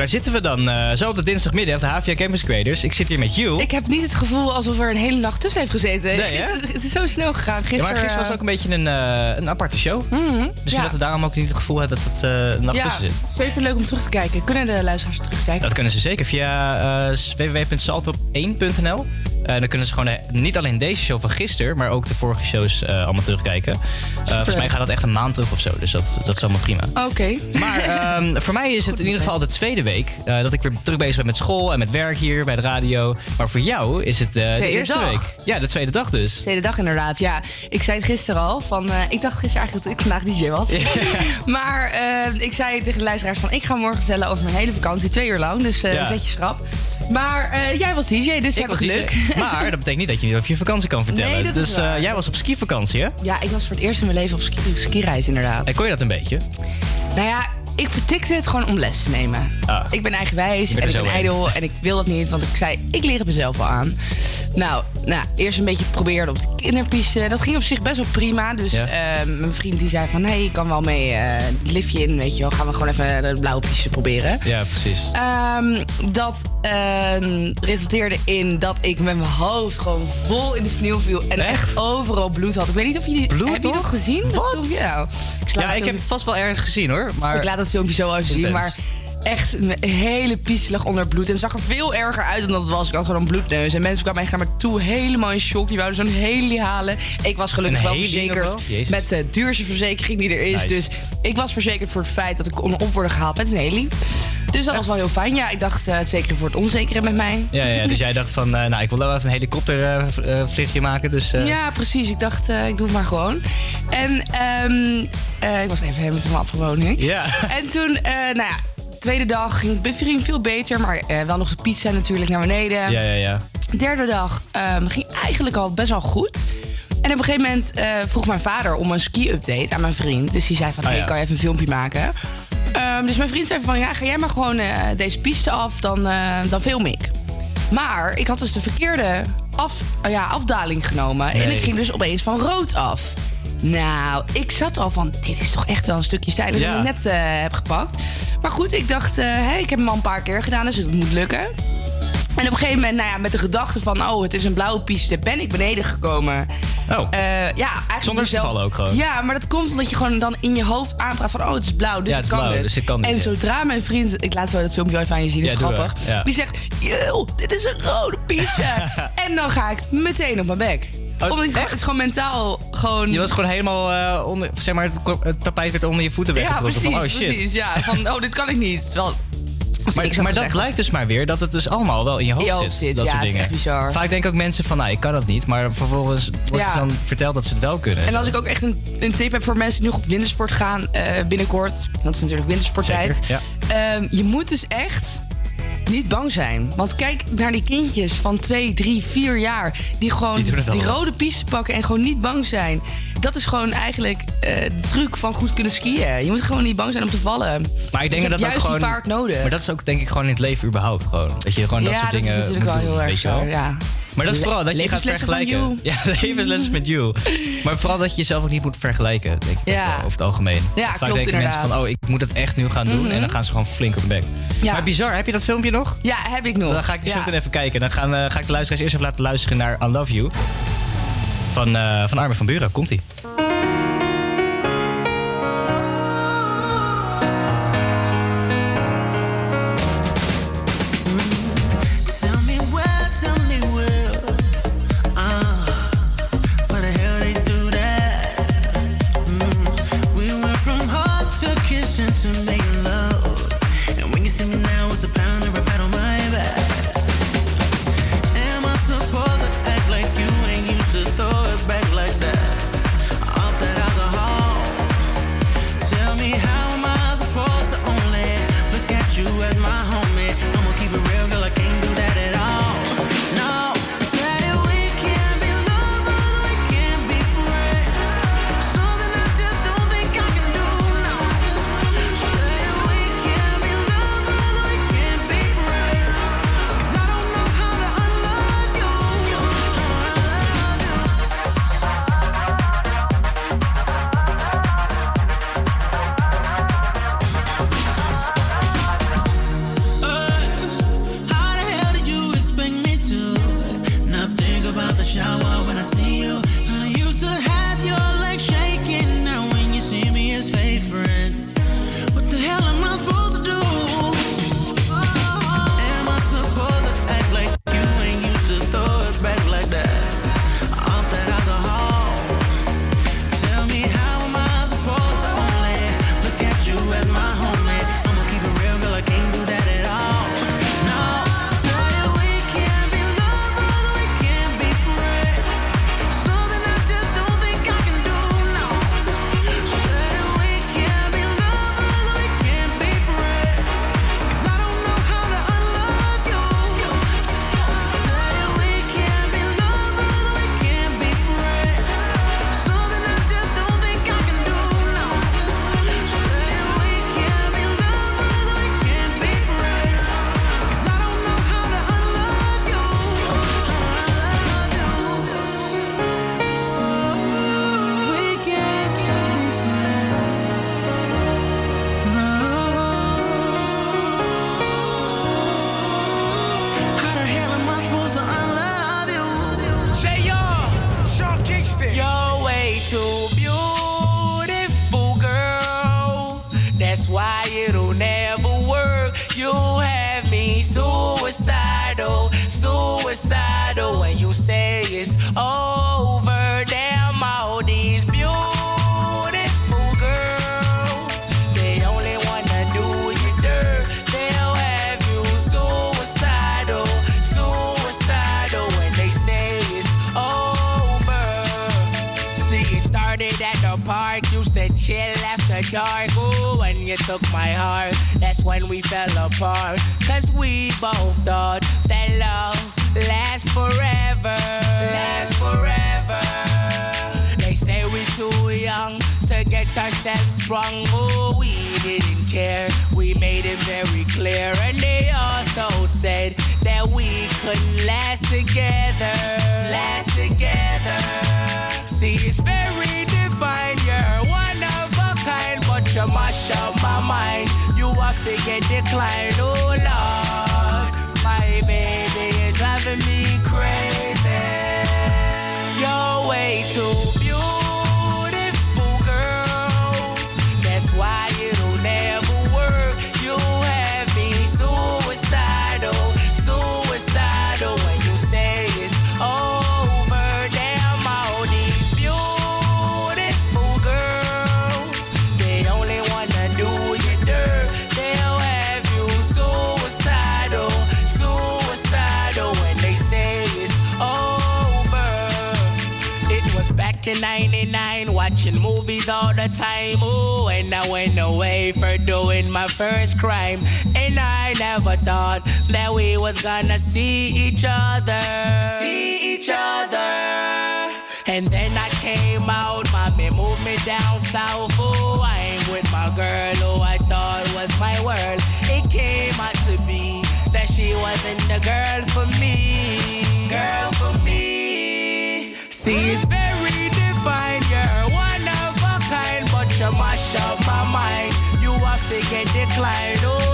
Daar zitten we dan. eh, zo op de dinsdagmiddag, de HVA Campus Creators. Ik zit hier met Jules. Ik heb niet het gevoel alsof er een hele nacht tussen heeft gezeten. Nee, het, is, zo snel gegaan. Ja, Gisteren, maar gisteren was ook een beetje een, eh, een aparte show. mhm, Misschien ja. dat we daarom ook niet het gevoel hebben dat het eh, een nacht ja, tussen zit. zeker leuk om terug te kijken. Kunnen de luisteraars terugkijken? Dat kunnen ze zeker via eh www.saltop1.nl. Eh, dan kunnen ze gewoon eh, niet alleen deze show van gisteren, maar ook de vorige shows eh, allemaal terugkijken. Eh, volgens mij gaat dat echt een maand terug of zo, dus dat, dat is allemaal prima. Oké. Maar ehm, voor mij is het in ieder geval de tweede week dat ik weer terug bezig ben met school en met werk hier bij de radio. Maar voor jou is het de eerste dag. week. Ja, de tweede dag dus. Tweede dag inderdaad, ja. Ik zei het gisteren al. Van, ik dacht gisteren eigenlijk dat ik vandaag DJ was. maar ik zei tegen de luisteraars van... ik ga morgen vertellen over mijn hele vakantie, twee uur lang. Dus Ja. zet je schrap. Maar eh, jij was DJ, dus Ik heb was geluk. DJ. Maar dat betekent niet dat je niet over je vakantie kan vertellen. Nee, dat is dus eh, jij was op skivakantie, hè? Ja, ik was voor het eerst in mijn leven op ski, skireis inderdaad. En kon je dat een beetje? Nou ja, ik vertikte het gewoon om les te nemen. Ah. Ik ben eigenwijs en ik ben ijdel en ik wil dat niet, want ik zei, ik leer het mezelf wel aan. Nou, nou eerst een beetje probeerde op de kinderpiste. Dat ging op zich best wel prima. Dus Ja. eh, mijn vriend die zei van, hé, hey, je kan wel mee eh, het liftje in, weet je wel. Gaan we gewoon even de blauwe piste proberen. Ja, precies. Ehm, dat ehm, resulteerde in dat ik met mijn hoofd gewoon vol in de sneeuw viel. En echt, Echt? overal bloed had. Ik weet niet of jullie... Bloed heb je nog? dat gezien? Wat? Ja, ik, Ja, ik heb het vast wel ergens gezien hoor. Maar ik laat dat filmpje zo even zien, Intens. maar echt een hele pieselig onder bloed. En het zag er veel erger uit dan dat het was. Ik had gewoon een bloedneus. En mensen kwamen echt naar me toe, helemaal in shock. Die wouden zo'n heli halen. Ik was gelukkig wel verzekerd wel? Met de duurste verzekering die er is. Nice. Dus ik was verzekerd voor het feit dat ik kon op worden gehaald met een heli. Dus dat was wel heel fijn. Ja, ik dacht eh, het zekere voor het onzekere met mij. Ja, ja, dus jij dacht van, eh, nou, ik wil wel even een helikoptervliegje maken. Dus, eh, Ja, precies. Ik dacht, eh, ik doe het maar gewoon. En ehm, eh, ik was even helemaal van mijn afgewoning. ja. En toen, eh, nou ja, tweede dag ging het ging veel beter. Maar eh, wel nog de pizza natuurlijk naar beneden. Ja, ja, ja. Derde dag ehm, ging eigenlijk al best wel goed. En op een gegeven moment eh, vroeg mijn vader om een ski-update aan mijn vriend. Dus die zei van, Oh, hey, ja. kan je even een filmpje maken? Ehm, dus mijn vriend zei van, ja, ga jij maar gewoon eh, deze piste af, dan, eh, dan film ik. Maar ik had dus de verkeerde af, eh, ja, afdaling genomen. En ik ging dus opeens van rood af. Nou, ik zat al van, dit is toch echt wel een stukje stijler Ja. dan ik net heb gepakt. Maar goed, ik dacht, hè, ik heb hem al een paar keer gedaan, dus het moet lukken. En op een gegeven moment, nou ja, met de gedachte van... oh, het is een blauwe piste, ben ik beneden gekomen. Oh, Eh, ja, eigenlijk Zonder te mezelf- vallen ook gewoon. Ja, maar dat komt omdat je gewoon dan in je hoofd aanpraat van... oh, het is blauw, dus Ja, het is kan blauw, dit. dus het kan dit, En zodra mijn vriend... Ik laat zo dat filmpje wel even aan je zien, dat is grappig. ja. Die zegt, yo, dit is een rode piste. en dan ga ik meteen op mijn bek. Oh, Omdat het, is gewoon mentaal gewoon... je was gewoon helemaal eh, onder, zeg maar, het, het tapijt werd onder je voeten ja, weggetrokken. precies, van, oh shit. precies. Ja, van, oh, dit kan ik niet. Terwijl, Maar, maar dat zeggen- blijkt dus maar weer dat het dus allemaal wel in je hoofd, In je hoofd zit, Dat ja, soort het is dingen. echt bizar. Vaak denken ook mensen van, nou, ik kan dat niet. Maar vervolgens wordt Ja. ze dan verteld dat ze het wel kunnen. En als ik ook echt een, een tip heb voor mensen die nog op wintersport gaan eh, binnenkort. Dat is natuurlijk wintersporttijd. Ehm, je moet dus echt niet bang zijn. Want kijk naar die kindjes van 2, 3, 4 jaar. Die gewoon Die rode piste pakken en gewoon niet bang zijn. Dat is gewoon eigenlijk eh, de truc van goed kunnen skiën. Je moet gewoon niet bang zijn om te vallen. Maar ik denk je dat hebt dat juist gewoon... die vaart nodig. Maar dat is ook denk ik gewoon in het leven überhaupt gewoon. Dat je gewoon dat ja, soort dat dingen is natuurlijk wel doen, heel erg zo. Ja. Maar dat is vooral dat je gaat vergelijken. Ja, levenslessen met you. Maar vooral dat je jezelf ook niet moet vergelijken, denk ik. Ja. Over het algemeen. Ja, Vaak klopt denken mensen van, oh, ik moet het echt nu gaan doen. Mhm. En dan gaan ze gewoon flink op de bek. Ja. Maar bizar, heb je dat filmpje nog? ja, heb ik nog. Dan ga ik die zo meteen even kijken. Dan gaan, eh, ga ik de luisteraars eerst even laten luisteren naar I Love You. Van, eh van Armin van Buren. Komt-ie. Park, used to chill after dark. Ooh, when you took my heart, that's when we fell apart. Cause we both thought that love lasts forever. Lasts forever. They say we too young to get ourselves sprung. Oh, we didn't care. We made it very clear. And they also said that we couldn't last together. Last together. See, it's very divine. You're one of a kind, but you mash up my mind. You are figure decline. Oh, Lord. My baby is driving me crazy. You're way too all the time. Ooh, and I went away for doing my first crime. And I never thought that we was gonna see each other. See each other. And then I came out, mommy moved me down south. Ooh, I ain't with my girl who I thought was my world. It came out to be that she wasn't the girl for me. Girl for me. See, it's very defined. Mash up my mind. You are fake and decline. Oh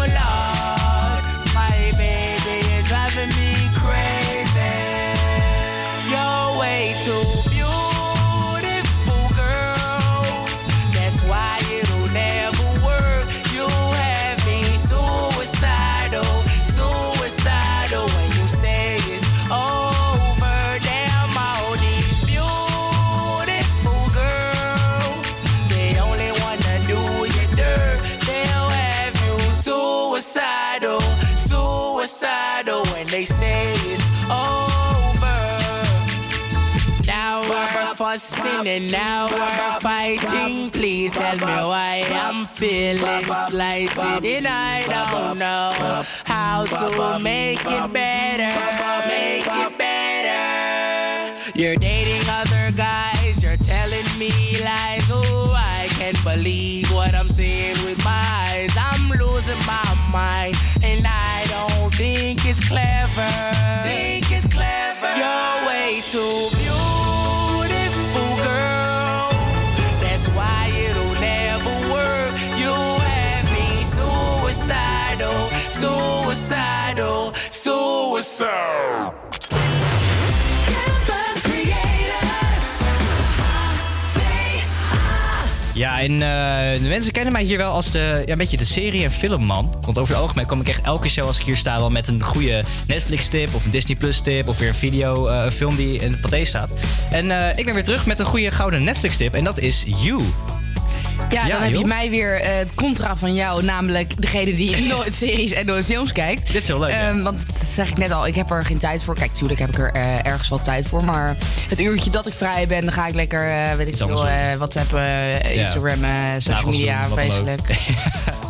fussing and now we're fighting. Please tell me why I'm feeling slighted and I don't know how to make it better. Make it better. You're dating other guys, you're telling me lies. Oh, I can't believe what I'm seeing with my eyes. I'm losing my mind and I don't think it's clever. Creators. Ja, en eh, de mensen kennen mij hier wel als de, ja, een beetje de serie- en filmman. Want over het algemeen kom ik echt elke show als ik hier sta wel met een goede Netflix-tip of een Disney Plus-tip of weer een video, eh, een film die in het paté staat. En eh, ik ben weer terug met een goede gouden Netflix-tip en dat is You. Ja, Ja, dan heb je mij weer eh, het contra van jou, namelijk degene die nooit series en nooit films kijkt. Dit is heel leuk. Ehm, want dat zeg ik net al, ik heb er geen tijd voor. Kijk, natuurlijk heb ik er eh, ergens wel tijd voor. Maar het uurtje dat ik vrij ben, dan ga ik lekker, eh, weet ik veel, WhatsApp. Instagram, social media, doen,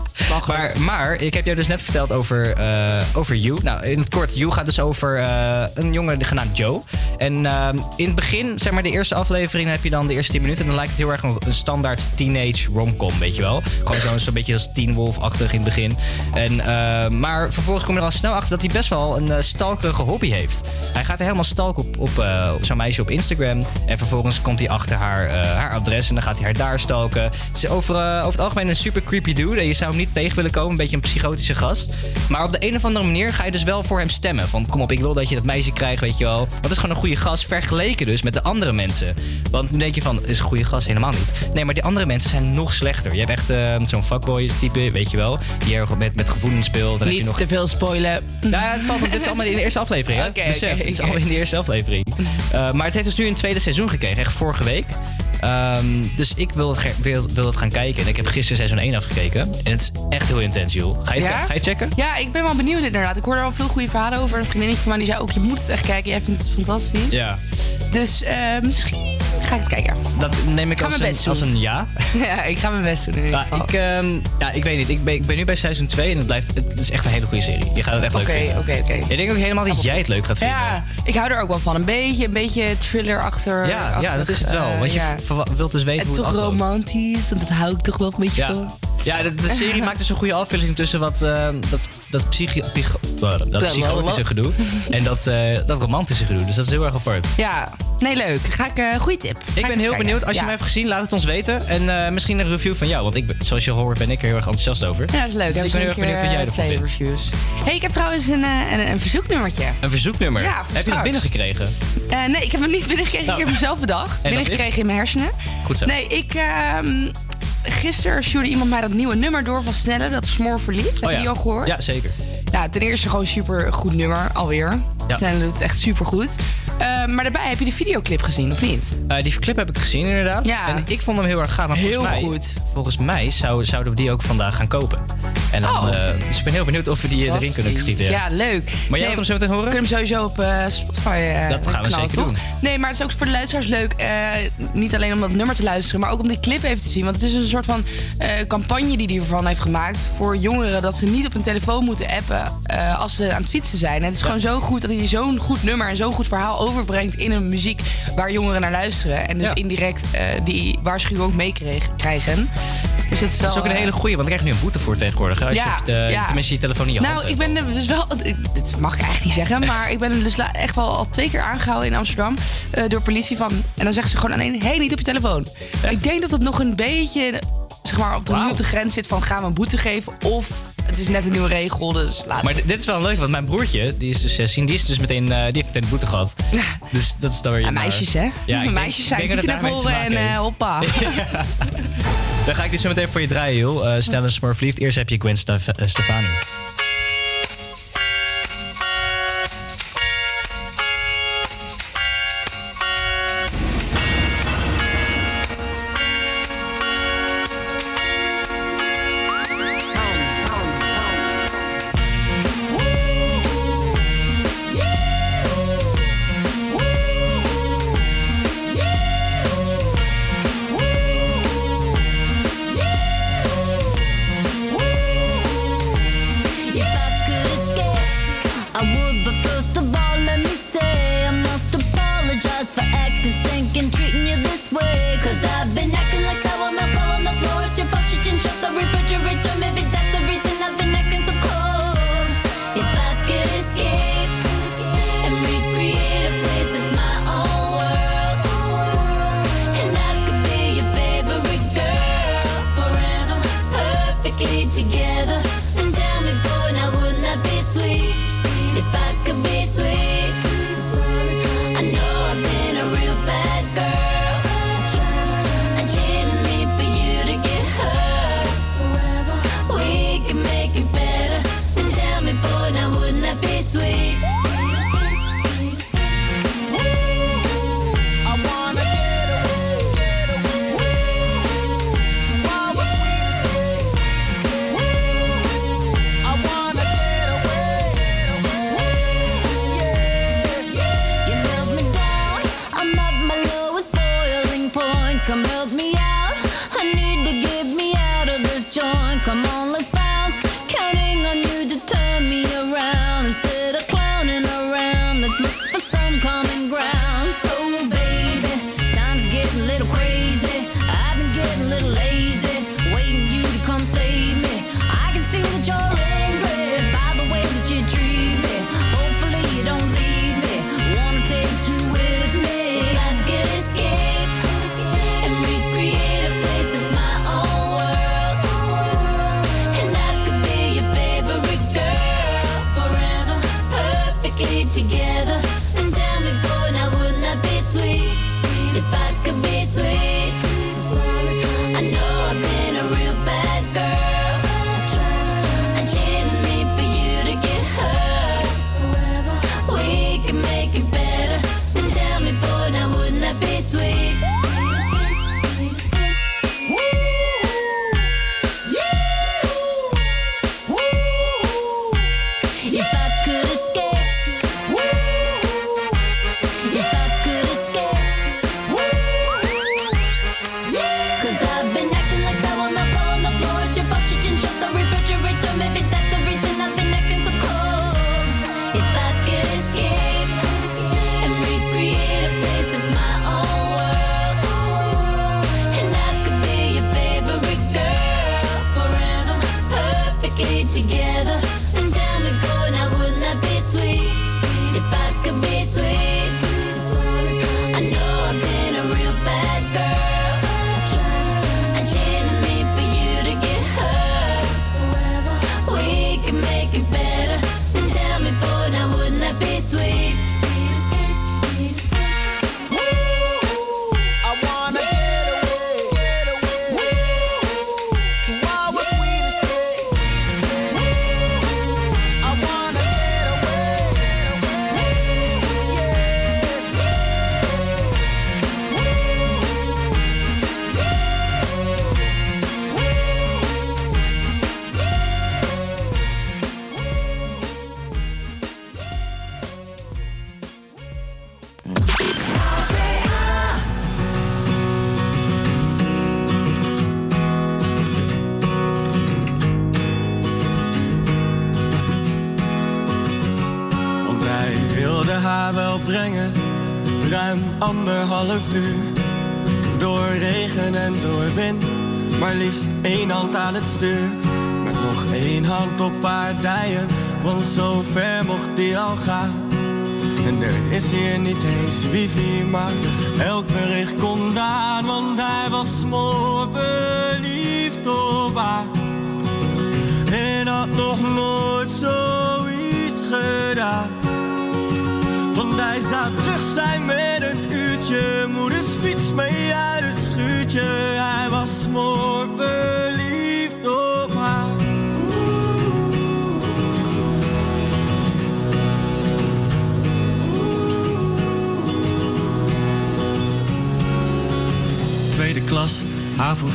Maar, maar ik heb jou dus net verteld over, eh, over You. Nou, in het kort, You gaat dus over eh, een jongen genaamd Joe. En ehm, in het begin, zeg maar de eerste aflevering, heb je dan de eerste 10 minuten. En dan lijkt het heel erg een, standaard teenage romcom, weet je wel. Gewoon zo'n zo'n beetje als Teen Wolf-achtig in het begin. En, eh, maar vervolgens kom je er al snel achter dat hij best wel een eh, stalkerige hobby heeft. Hij gaat helemaal stalken op, op, eh, zo'n meisje op Instagram. En vervolgens komt hij achter haar, eh, haar adres en dan gaat hij haar daar stalken. Het is over, eh, over het algemeen een super creepy dude. En je zou hem niet tegen willen komen. Een beetje een psychotische gast. Maar op de een of andere manier ga je dus wel voor hem stemmen. Van kom op, ik wil dat je dat meisje krijgt, weet je wel. Het is gewoon een goede gast vergeleken dus met de andere mensen. Want dan denk je van, is een goede gast helemaal niet. Nee, maar die andere mensen zijn nog slechter. Je hebt echt eh, zo'n fuckboy type, weet je wel. Die erg met, met gevoelens speelt. Dan Niet nog... te veel spoilen. Nou ja, het valt. Dit is allemaal in de eerste aflevering. Oké, oké, Het is allemaal in de eerste aflevering. Eh, maar het heeft dus nu een tweede seizoen gekregen, echt vorige week. Ehm, dus ik wil het, wil, wil het gaan kijken. En ik heb gisteren seizoen 1 afgekeken. En het is echt heel intens, joh. Ga je, het, Ja? ga je checken? Ja, ik ben wel benieuwd inderdaad. Ik hoor er al veel goede verhalen over. Een vriendinnetje van mij die zei ook, je moet het echt kijken. Jij vindt het fantastisch. Ja. Dus eh, misschien ga ik het kijken. Dat neem ik als een, als een ja. ja, ik ga mijn best doen in ieder Ja, geval. ik, ehm, ja, ik weet niet. Ik ben, ik ben nu bij seizoen 2 en het, blijft, het is echt een hele goede serie. Je gaat het echt leuk Oké, vinden. oké, oké. Ik denk ook helemaal dat jij het leuk gaat vinden. Ja, ik hou er ook wel van. Een beetje, een beetje thriller achter. ja, ja, dat is het wel. Want je verwa- wilt dus weten En hoe het toch afloopt. romantisch. En dat hou ik toch wel een beetje van. ja de, de serie maakt dus een goede afwisseling tussen wat, eh, dat, dat, psychi- eh, dat psychotische gedoe en dat, eh, dat romantische gedoe. Dus dat is heel erg apart. Ja, nee, leuk. Ga ik, eh goeie tip. Ga Ik ben heel benieuwd. Als je hem hebt gezien, laat het ons weten. En eh, misschien een review van jou. Want ik ben, zoals je hoort ben ik er heel erg enthousiast over. Ja, dat is leuk. Dus ik ben heel erg benieuwd wat jij ervan twee vindt. reviews. hey, ik heb trouwens een, eh, een, een verzoeknummertje. Een verzoeknummer. Ja, voor heb je dat binnengekregen? Eh, nee, ik heb hem niet binnengekregen. Nou. Ik heb hem zelf bedacht. dat binnengekregen in mijn hersenen. Goed zo. Nee, ik... ehm gisteren stuurde iemand mij dat nieuwe nummer door van Snelle. Dat is Smoor Verliefd. Heb Oh je die al gehoord? Ja, zeker. Nou, ten eerste gewoon super goed nummer, alweer. Ja. Snelle doet het echt super goed. maar daarbij heb je de videoclip gezien, of niet? Eh, die clip heb ik gezien inderdaad. Ja. En ik vond hem heel erg gaaf. Maar Heel volgens mij, goed. Volgens mij zou, zouden we die ook vandaag gaan kopen. En dan, Oh. eh, dus ik ben heel benieuwd of we die eh, erin kunnen schieten. Ja. Ja, leuk. Maar jij Nee, wilt hem zo meteen horen? We kunnen hem sowieso op Spotify Dat gaan we knallen, zeker toch? doen. Nee, maar het is ook voor de luisteraars leuk. niet alleen om dat nummer te luisteren, maar ook om die clip even te zien. Want het is een soort van campagne die hij ervan heeft gemaakt voor jongeren. Dat ze niet op hun telefoon moeten appen eh, als ze aan het fietsen zijn. En het is gewoon zo goed dat hij zo'n goed nummer en zo'n goed verhaal overbrengt in een muziek waar jongeren naar luisteren. En dus Ja. indirect eh, die waarschuwing ook meekrijgen. Dus dat is wel. Dat is ook een eh, hele goeie, want dan krijg je nu een boete voor tegenwoordig. Als Ja, je de, tenminste je telefoon in je Nou, ik ben er dus wel. Dit mag ik eigenlijk niet zeggen, maar ik ben dus echt wel al twee keer aangehouden in Amsterdam door politie van. En dan zeggen ze gewoon alleen: hé, niet op je telefoon. Ik denk dat het nog een beetje, zeg maar, op de, op de grens zit van gaan we een boete geven of het is net een nieuwe regel, dus laat. Maar dit is wel leuk, want mijn broertje, die is dus 16, die, is dus meteen, eh, die heeft meteen de boete gehad. Dus dat is dan weer... Ja, eh, meisjes, hè? Ja, ik meisjes ik zijn denk dat niet het naar voren en eh, hoppa. Dan ga ik die zo meteen voor je draaien, joh. Uh, Stel een smart verliefd. Eerst heb je Gwen Stef- Stefani.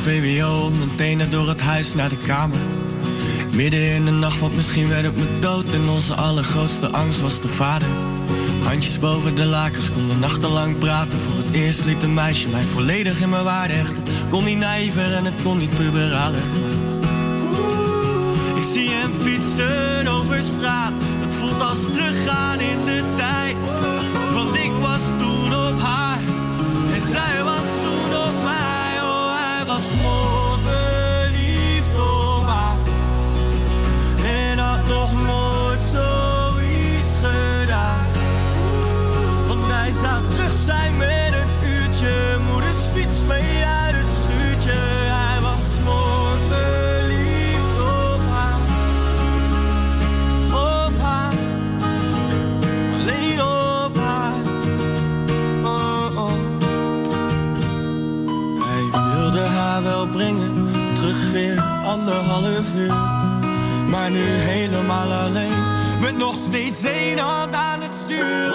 VWO, mijn tenen door het huis naar de kamer. Midden in de nacht, want misschien werd het me dood. En onze allergrootste angst was de vader. Handjes boven de lakens, konden nachtenlang praten. Voor het eerst liet een meisje mij volledig in mijn waarde hechten. Kon niet naïver en het kon niet puberaler. Ik zie hem fietsen over straat. Het voelt als teruggaan in de tijd. Anderhalf uur. Maar nu helemaal alleen. Met nog steeds één hand aan het stuur.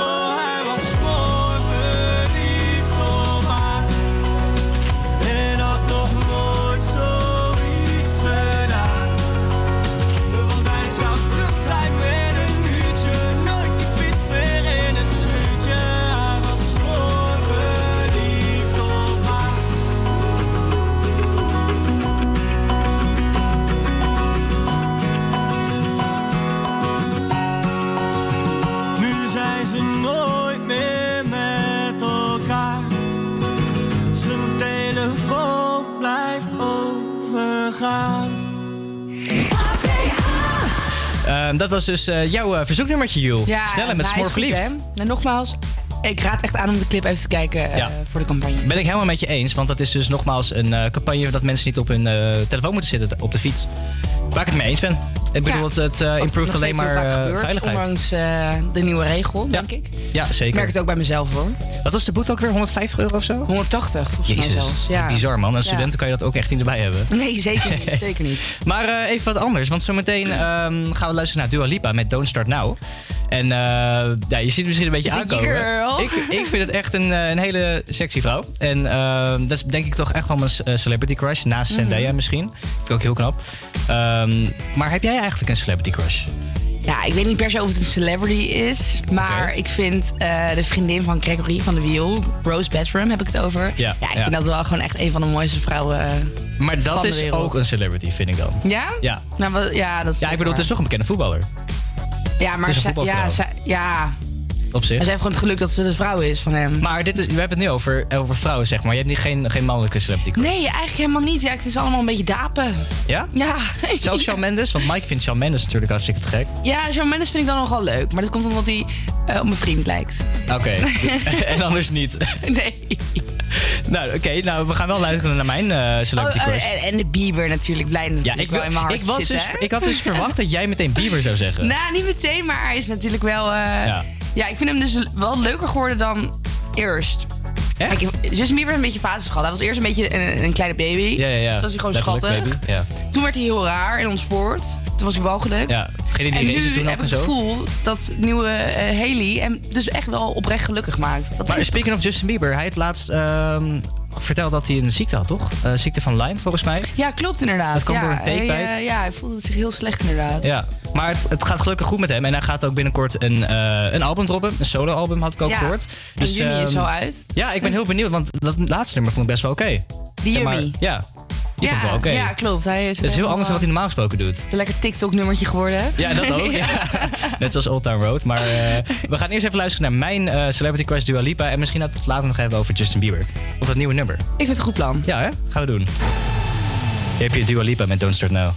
Was dus eh, jouw eh, verzoeknummertje, Jules. Snelle met nou, Smoor Verliefd. En nogmaals, ik raad echt aan om de clip even te kijken eh, Ja. voor de campagne. Ben ik helemaal met je eens, want dat is dus nogmaals een campagne dat mensen niet op hun telefoon moeten zitten op de fiets. Waar ik het mee eens ben. Ik bedoel, Ja, het, het eh, Wat improved nog alleen maar eh, gebeurt, veiligheid. Ondanks eh, de nieuwe regel, denk ik. Ja, Ik zeker. merk het ook bij mezelf hoor. Wat was de boete ook weer? 150 euro of zo? 180 volgens mij Jezus, zelfs. Ja. bizar man. Als Ja. studenten kan je dat ook echt niet erbij hebben. Nee, zeker niet. zeker niet. Maar eh, even wat anders, want zometeen ehm, gaan we luisteren naar Dua Lipa met Don't Start Now. En eh, ja, je ziet het misschien een beetje aankomen. Ik, ik vind het echt een, eh, een hele sexy vrouw. En ehm, dat is denk ik toch echt wel mijn eh, celebrity crush. Naast Mhm. Zendaya misschien. Vind ik ook heel knap. Ehm, maar heb jij eigenlijk een celebrity crush? Ja, ik weet niet per se of het een celebrity is. Maar ik vind de vriendin van Gregory van de Wiel, Rose Bedroom heb ik het over. Ja, ik ja. vind dat wel gewoon echt een van de mooiste vrouwen. Maar dat is ook een celebrity, vind ik dan. Ja? Ja. Nou, ja, dat is Ja, ik bedoel, het is toch een bekende voetballer. Ja, maar zij- ja, zij- ja, op zich. En ze heeft gewoon het geluk dat ze de vrouw is van hem. Maar dit is, we hebben het nu over, over vrouwen, zeg maar. Je hebt niet, geen, geen mannelijke celebrity. Nee, eigenlijk helemaal niet. Ja, ik vind ze allemaal een beetje dapen. Ja? Ja. Zelfs Shawn Mendes? Want Mike vindt Shawn Mendes natuurlijk hartstikke te gek. Ja, Shawn Mendes vind ik dan nogal leuk. Maar dat komt omdat hij eh, op mijn vriend lijkt. Oké. en anders niet. Nee. nou, oké. nou, we gaan wel luisteren naar mijn celebrity Oh, eh, en, en de Bieber natuurlijk. Blij ja, natuurlijk ik, wel in mijn hart ik, was dus, ik had dus verwacht dat jij meteen Bieber zou zeggen. Nou, niet meteen, maar hij is natuurlijk wel... eh, Ja. Ja. ik vind hem dus wel leuker geworden dan eerst. Echt? Kijk, Justin Bieber heeft een beetje fases gehad. Hij was eerst een beetje een, een kleine baby. ja, ja, ja. Toen was hij gewoon Letterlijk, schattig. baby. Ja. Toen werd hij heel raar in ons sport. Toen was hij walgelijk. ja. Ging hij En nu heb ik en het gevoel dat nieuwe eh, Haley hem dus echt wel oprecht gelukkig maakt. Dat Maar speaking of Justin Bieber, hij had laatst ehm, verteld dat hij een ziekte had, toch? Eh, ziekte van Lyme, volgens mij. Ja, klopt inderdaad. Dat kwam ja, door een hij, takebite. eh, ja, hij voelde zich heel slecht inderdaad. Ja, maar het, het gaat gelukkig goed met hem. En hij gaat ook binnenkort een, eh, een album droppen. Een solo-album had ik ook Ja, gehoord. En juni is ehm, zo uit. Ja, ik ben heel benieuwd, want dat laatste nummer vond ik best wel oké. Die Zeg maar, Yummy. Ja, die ja, wel ja, klopt. Hij is Het is heel anders dan wat hij eh, normaal gesproken doet. Het is een lekker TikTok-nummertje geworden. Ja, dat ook. ja. Net zoals Old Town Road. Maar eh, we gaan eerst even luisteren naar mijn eh, Celebrity Crush Dua Lipa. En misschien dat we het later nog hebben over Justin Bieber. Of dat nieuwe nummer. Ik vind het een goed plan. Ja, hè? Gaan we doen. Hier heb je Dua Lipa met Don't Start Now.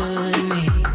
misunderstood me.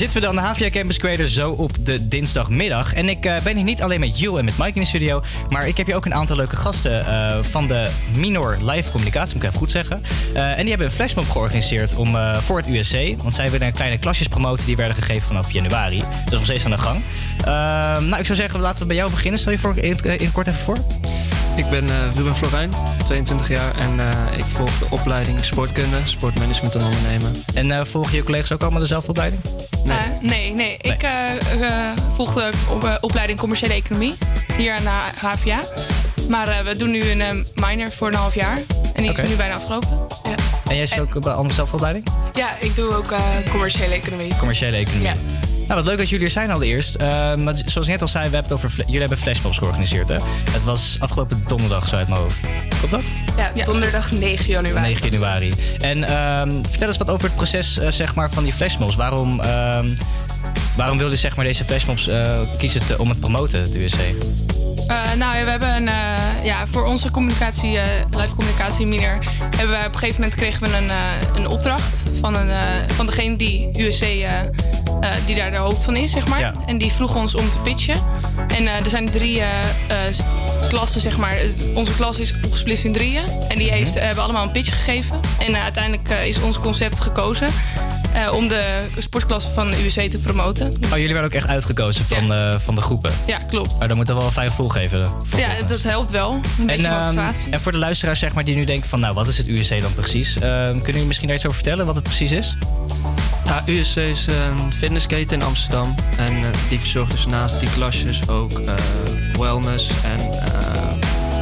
Zitten we dan, de HVA Campus Creator, zo op de dinsdagmiddag. En ik eh, ben hier niet alleen met Jules en met Mike in de studio, maar ik heb hier ook een aantal leuke gasten eh, van de Minor Live Communicatie, moet ik even goed zeggen. Eh, en die hebben een flashmob georganiseerd om, voor het USC, want zij willen een kleine klasjes promoten die werden gegeven vanaf januari. Dat is nog steeds aan de gang. Eh, nou, ik zou zeggen, laten we bij jou beginnen. Stel je voor, in, kort even voor. Ik ben Ruben Florijn, 22 jaar en ik volg de opleiding sportkunde, sportmanagement en ondernemen. En eh, volgen je collega's ook allemaal dezelfde opleiding? Nee. Eh, nee, nee. Ik eh, eh, volgde op, opleiding commerciële economie hier aan de HVA. Maar we doen nu een minor voor een half jaar. En die is nu bijna afgelopen. En jij zit ook bij allemaal dezelfde opleiding? Ja, ik doe ook commerciële economie. Commerciële economie. Ja. Nou, wat leuk dat jullie er zijn allereerst. Uh, maar zoals ik net al zei, we hebben het over jullie hebben flashmobs georganiseerd. Hè? Het was afgelopen donderdag, zo uit mijn hoofd. Klopt dat? Ja, donderdag 9 januari. 9 januari. En ehm, vertel eens wat over het proces eh, zeg maar, van die flashmobs. Waarom, ehm waarom wilde zeg maar, deze flashmobs eh, kiezen te- om het promoten, het USC? Eh, nou, ja, we hebben een, ja, voor onze communicatie, live communicatie miner, hebben we op een gegeven moment kregen we een, een opdracht van, een, van degene die USC, die daar de hoofd van is, zeg maar. Ja. En die vroeg ons om te pitchen. En er zijn drie klassen, zeg maar. Onze klas is opgesplitst in drieën. En die heeft, eh, hebben allemaal een pitch gegeven. En eh, uiteindelijk eh, is ons concept gekozen eh, om de sportklasse van de USC te promoten. Oh, jullie werden ook echt uitgekozen van, eh, van de groepen. Ja, klopt. Maar dan moet er wel een fijn gevoel geven. Ja, dat helpt wel. Een En, beetje ehm, en voor de luisteraars zeg maar, die nu denken van... nou, wat is het USC dan precies? Ehm, kunnen jullie misschien daar iets over vertellen, wat het precies is? Ja, USC is een fitnessketen in Amsterdam. En die verzorgt dus naast die klasjes ook eh, wellness en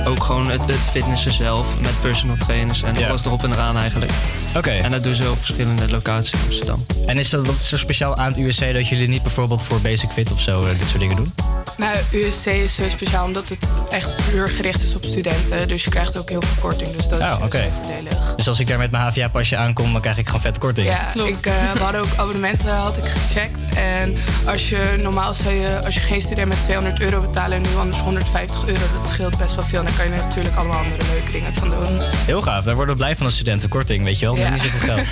ook gewoon het, het fitnessen zelf met personal trainers en alles erop en eraan eigenlijk. Oké. En dat doen ze op verschillende locaties in Amsterdam. En is dat, wat is er speciaal aan het USC dat jullie niet bijvoorbeeld voor Basic Fit of zo eh, dit soort dingen doen? Nou, USC is eh, speciaal omdat het echt puur gericht is op studenten. Dus je krijgt ook heel veel korting. Dus dat Oh, is oké. heel voordelig. Dus als ik daar met mijn HVA-pasje aankom, dan krijg ik gewoon vet korting. Ja, ik, eh, we hadden ook abonnementen had ik gecheckt. En als je normaal zou je, als je geen student met 200 euro betalen en nu anders 150 euro, dat scheelt best wel veel. En daar kan je natuurlijk allemaal andere leuke dingen van doen. Heel gaaf, daar worden we blij van als studentenkorting, weet je wel. Ja. Niet zoveel geld.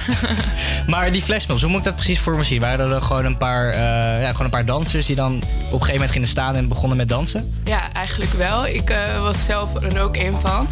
maar die flashmobs, hoe moet ik dat precies voor me zien? Waren er gewoon een paar, eh, ja, gewoon een paar dansers die dan op een gegeven moment gingen staan en begonnen met dansen? Ja, eigenlijk wel. Ik eh, was zelf er ook een van.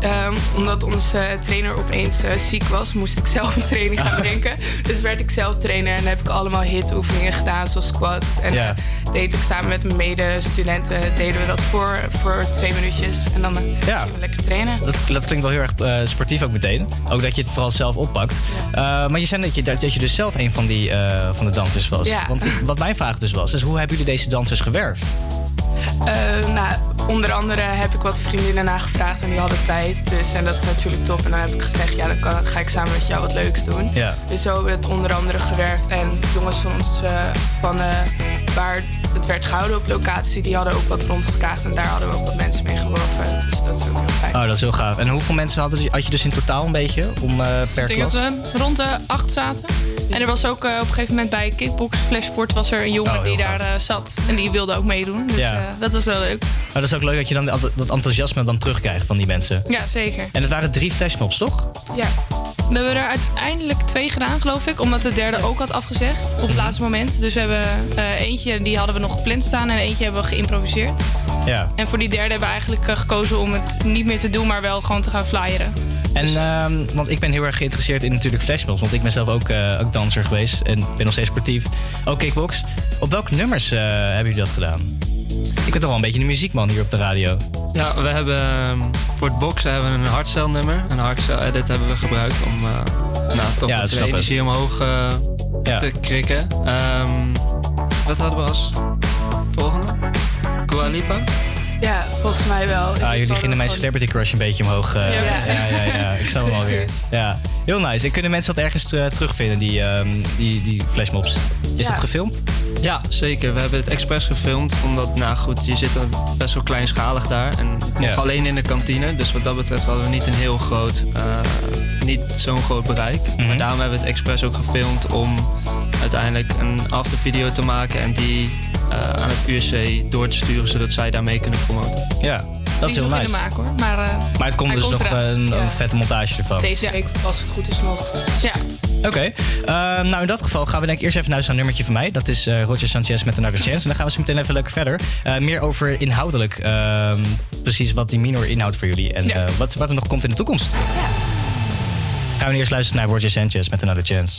Ehm, omdat onze trainer opeens eh, ziek was, moest ik zelf een training gaan bedenken. Dus werd ik zelf trainer en heb ik allemaal hitoefeningen gedaan, zoals squats. En eh, deed ik samen met mijn medestudenten, deden we dat voor, voor twee minuutjes. En dan eh, Ja. gingen we lekker trainen. Dat, dat klinkt wel heel erg eh, sportief ook meteen. Ook dat je het vooral zelf oppakt. Eh, maar je zei dat je, dat, je dus zelf een van, die, eh, van de dansers was. Ja. Want wat mijn vraag dus was, is hoe hebben jullie deze dansers gewerfd? Eh, nou, onder andere heb ik wat vriendinnen nagevraagd en die hadden tijd. Dus, en dat is natuurlijk top. En dan heb ik gezegd, ja, dan kan, ga ik samen met jou wat leuks doen. Ja. Dus zo hebben we het onder andere gewerfd. En jongens van ons, eh, van, eh, waar het werd gehouden op locatie, die hadden ook wat rondgevraagd. En daar hadden we ook wat mensen mee geworven. Dus dat is ook heel fijn. Oh, dat is heel gaaf. En hoeveel mensen hadden, had je dus in totaal een beetje om, eh, per Ik denk klas? dat we rond de acht zaten. En er was ook eh, op een gegeven moment bij Kickbox Flashsport was er een jongen Oh, die gaaf. daar eh, zat. En die wilde ook meedoen. Dus Ja. eh, dat was wel leuk. Maar dat is ook leuk dat je dan dat dat enthousiasme dan terugkrijgt van die mensen. Ja, zeker. En het waren drie flashmobs, toch? Ja. We hebben er uiteindelijk twee gedaan, geloof ik. Omdat de derde ook had afgezegd op het laatste moment. Dus we hebben eh, eentje, die hadden we nog gepland staan. En eentje hebben we geïmproviseerd. Ja. En voor die derde hebben we eigenlijk eh, gekozen om het niet meer te doen, maar wel gewoon te gaan flyeren. En, ehm, want ik ben heel erg geïnteresseerd in natuurlijk flashmobs. Want ik ben zelf ook, eh, ook danser geweest en ben nog steeds sportief. Ook kickbox. Op welke nummers hebben jullie dat gedaan? Ik ben toch wel een beetje de muziekman hier op de radio. Ja, we hebben ehm, voor het boksen hebben we een hardcell nummer. Een hardcell edit hebben we gebruikt om eh, nou, toch Ja, de energie omhoog eh, Ja. te krikken. Ehm, wat hadden we als volgende? Dua Lipa? Ja, volgens mij wel. Ah, jullie gingen mijn celebrity crush een beetje omhoog. eh, Ja, ja, precies. ja, ja, Ik snap hem alweer. Ja, heel nice. En kunnen mensen dat ergens eh, terugvinden, die, ehm, die, die flashmobs? Is Ja. het gefilmd? Ja, zeker. We hebben het expres gefilmd. Omdat, nou goed, je zit dan best wel kleinschalig daar. En het mocht Ja. alleen in de kantine. Dus wat dat betreft hadden we niet een heel groot, eh, niet zo'n groot bereik. Mhm. Maar daarom hebben we het expres ook gefilmd om uiteindelijk een aftervideo te maken. En die aan het USC door te sturen, zodat zij daarmee kunnen promoten. Ja, dat is heel nice. hoor. Maar eh, Maar het komt dus komt nog eraan. een, een Ja. vette montage ervan. Deze Ja. week, als het goed is, nog. ja, Oké, eh, nou in dat geval gaan we denk ik eerst even naar zo'n nummertje van mij. Dat is eh, Roger Sanchez met Another Chance. En dan gaan we zo meteen even lekker verder. Eh, meer over inhoudelijk, ehm, precies wat die minor inhoudt voor jullie. En Ja. eh, wat, wat er nog komt in de toekomst. Gaan we eerst luisteren naar Roger Sanchez met Another Chance.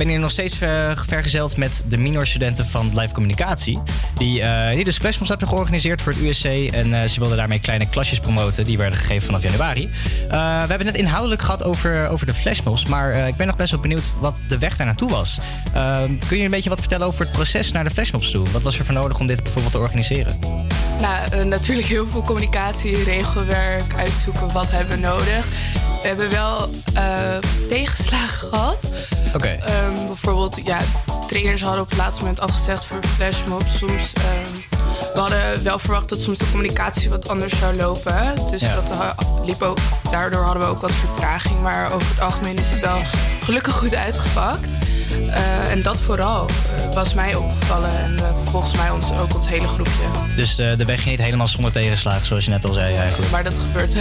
Ben hier nog steeds eh, vergezeld met de minorstudenten van Live Communicatie. Die, eh, die dus flashmobs hebben georganiseerd voor het USC. En eh, ze wilden daarmee kleine klasjes promoten. Die werden gegeven vanaf januari. We hebben het net inhoudelijk gehad over, over de flashmobs. Maar ik ben nog best wel benieuwd wat de weg daar naartoe was. Kun je een beetje wat vertellen over het proces naar de flashmobs toe? Wat was er voor nodig om dit bijvoorbeeld te organiseren? Nou, natuurlijk heel veel communicatie, regelwerk, uitzoeken wat hebben we nodig. We hebben wel tegenslagen gehad. Oké. Ehm, bijvoorbeeld, ja, trainers hadden op het laatste moment afgezegd voor de flashmob. Soms, ehm, we hadden wel verwacht dat soms de communicatie wat anders zou lopen. Dus Ja. dat liep ook, daardoor hadden we ook wat vertraging. Maar over het algemeen is het wel gelukkig goed uitgepakt. Eh, en dat vooral eh, was mij opgevallen. En eh, volgens mij ons, ook ons hele groepje. Dus de weg ging niet helemaal zonder tegenslagen, zoals je net al zei eigenlijk. Maar dat gebeurt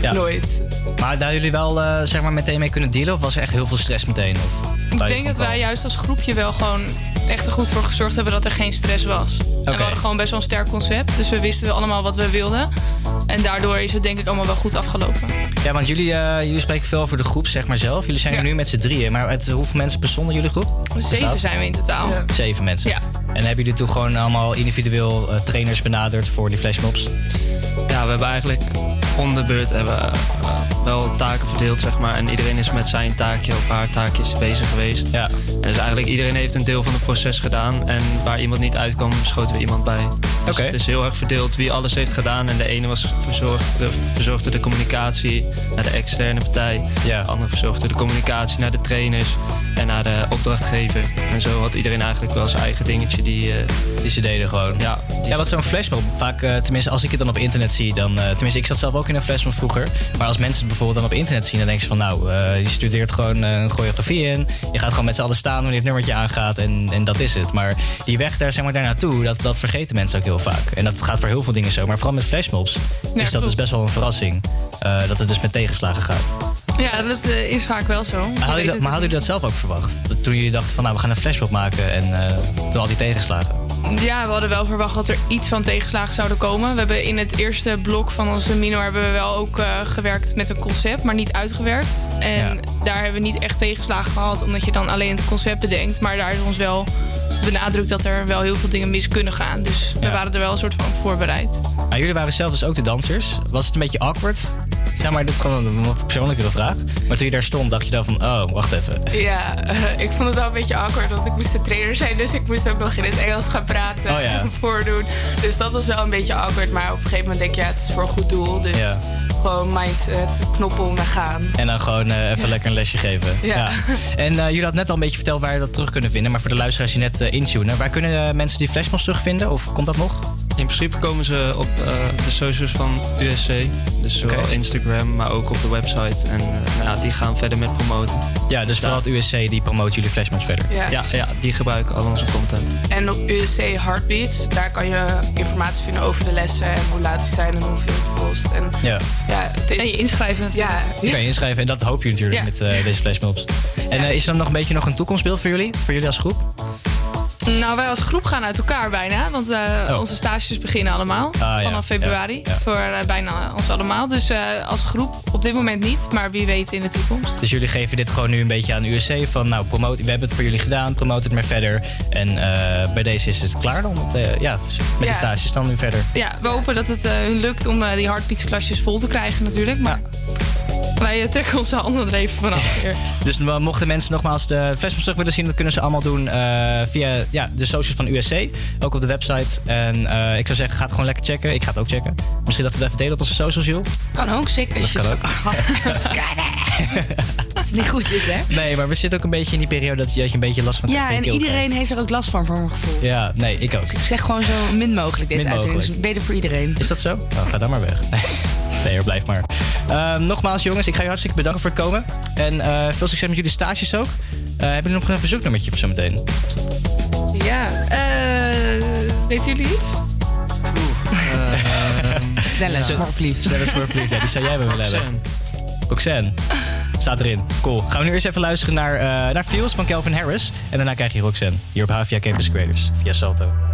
Ja. nooit. Maar hadden jullie wel zeg maar meteen mee kunnen dealen? Of was er echt heel veel stress meteen? Of Ik denk dat wij juist als groepje wel gewoon echt er goed voor gezorgd hebben dat er geen stress was. En we hadden gewoon best wel een sterk concept. Dus we wisten wel allemaal wat we wilden. En daardoor is het denk ik allemaal wel goed afgelopen. Ja, want jullie, eh, jullie spreken veel over de groep, zeg maar zelf. Jullie zijn er nu met z'n drieën. Maar uit hoeveel mensen bestonden jullie groep? Zeven zijn we in totaal. Zeven mensen. Ja. En hebben jullie toen gewoon allemaal individueel eh, trainers benaderd voor die flashmobs? Ja, we hebben eigenlijk om de beurt hebben, we, eh, wel taken verdeeld, zeg maar. En iedereen is met zijn taakje of haar taakjes bezig geweest. Ja. En dus eigenlijk iedereen heeft een deel van het proces gedaan. En waar iemand niet uitkwam, schoten we iemand bij. Dus Oké. het is heel erg verdeeld wie alles heeft gedaan. En de ene was verzorgd, de, verzorgde de communicatie naar de externe partij. Ja. De andere verzorgde de communicatie naar de trainers en naar de opdrachtgever. En zo had iedereen eigenlijk wel zijn eigen dingetje die... eh, Die ze deden gewoon. ja, Ja, wat zo'n flashmob. Vaak, eh, tenminste, als ik het dan op internet zie, dan. eh, tenminste, ik zat zelf ook in een flashmob vroeger. Maar als mensen het bijvoorbeeld dan op internet zien, dan denken ze van, nou, eh, je studeert gewoon eh, een choreografie in. Je gaat gewoon met z'n allen staan wanneer het nummertje aangaat en, en dat is het. Maar die weg daar, zeg maar, daar naartoe, dat, dat vergeten mensen ook heel vaak. En dat gaat voor heel veel dingen zo. Maar vooral met flashmobs is dat dus best wel een verrassing. eh, dat het dus met tegenslagen gaat. Ja, dat eh, is vaak wel zo. Maar hadden jullie dat, maar hadden jullie dat zelf ook verwacht? Dat toen jullie dachten van nou, we gaan een flashmob maken en eh, toen al die tegenslagen. Ja, we hadden wel verwacht dat er iets van tegenslagen zouden komen. We hebben in het eerste blok van onze minor hebben we wel ook eh, gewerkt met een concept, maar niet uitgewerkt. En Ja. daar hebben we niet echt tegenslagen gehad, omdat je dan alleen het concept bedenkt. Maar daar is ons wel benadrukt dat er wel heel veel dingen mis kunnen gaan. Dus we waren er wel een soort van voorbereid. Maar jullie waren zelf dus ook de dansers. Was het een beetje awkward? Ja, maar dit is gewoon een wat persoonlijkere vraag. Maar toen je daar stond, dacht je dan van, oh, wacht even. Ja, eh, ik vond het wel een beetje awkward, want ik moest de trainer zijn. Dus ik moest ook nog in het Engels gaan praten Oh ja. en voordoen. Dus dat was wel een beetje awkward. Maar op een gegeven moment denk je, ja, het is voor een goed doel. Dus Ja. Gewoon mindset, knoppen om naar gaan. En dan gewoon eh, even lekker een lesje geven. Ja. En eh, jullie hadden net al een beetje verteld waar je dat terug kunnen vinden. Maar voor de luisteraars die net eh, intunen. Waar kunnen mensen die flashmobs terugvinden? Of komt dat nog? In principe komen ze op eh, de socials van USC. Dus zowel Oké. Instagram, maar ook op de website. En eh, nou ja, die gaan verder met promoten. Ja, dus vooral het USC die promoot jullie flashmobs verder. Ja. Ja, ja, die gebruiken al onze content. En op USC Heartbeats, daar kan je informatie vinden over de lessen en hoe laat die zijn en hoeveel het kost. En Ja. ja, het is. En je inschrijven natuurlijk. ja, Die kan je inschrijven en dat hoop je natuurlijk Ja. met eh, deze flashmobs. En is er dan nog een beetje nog een toekomstbeeld voor jullie? Voor jullie als groep? Nou, wij als groep gaan uit elkaar bijna. Want eh, Oh. onze stages beginnen allemaal. Ah, ja. vanaf februari. Ja. Voor eh, bijna ons allemaal. Dus eh, als groep op dit moment niet. Maar wie weet in de toekomst. Dus jullie geven dit gewoon nu een beetje aan USC van nou, promote, we hebben het voor jullie gedaan, promote het maar verder. En bij deze is het klaar dan? Ja, met Ja. de stages dan nu verder. Ja, we hopen dat het hun lukt om die hardbeats klasjes vol te krijgen natuurlijk. Maar wij eh, trekken onze handen er even vanaf weer. Dus mochten mensen nogmaals de flashmobs terug willen zien, dat kunnen ze allemaal doen eh, via ja, de socials van USC. Ook op de website. En eh, ik zou zeggen, ga het gewoon lekker checken. Ik ga het ook checken. Misschien dat we het even delen op onze socials, Jules. kan ook zeker. Dat kan ook. Het is niet goed dit, hè? Nee, maar we zitten ook een beetje in die periode dat je, dat je een beetje last van Ja, van je en iedereen krijgt. heeft er ook last van, voor mijn gevoel. Ja, nee, ik ook. Dus ik zeg gewoon zo min mogelijk uitzending. mogelijk. Dus beter voor iedereen. Is dat zo? Nou, ga dan maar weg. Nee hoor, blijf maar. Ehm, nogmaals jongens, ik ga je hartstikke bedanken voor het komen. En eh, veel succes met jullie stages ook. Eh, hebben jullie nog een verzoeknummertje voor zometeen? Ja, eh weten jullie iets? Verliefd. Stel eens voor verliefd. Ja, die zou jij wel willen hebben. Roxanne. Staat erin. Cool. Gaan we nu eerst even luisteren naar, eh naar Feels van Calvin Harris. En daarna krijg je Roxanne. Hier op Havia Campus Creators. Via Salto.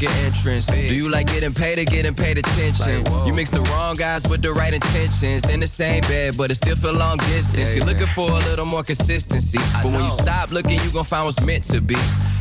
make an entrance? Do you like getting paid or getting paid attention? You mix the wrong guys with the right intentions. In the same bed, but it still feel long distance. You're looking for a little more consistency. But when you stop looking, you gon' find what's meant to be.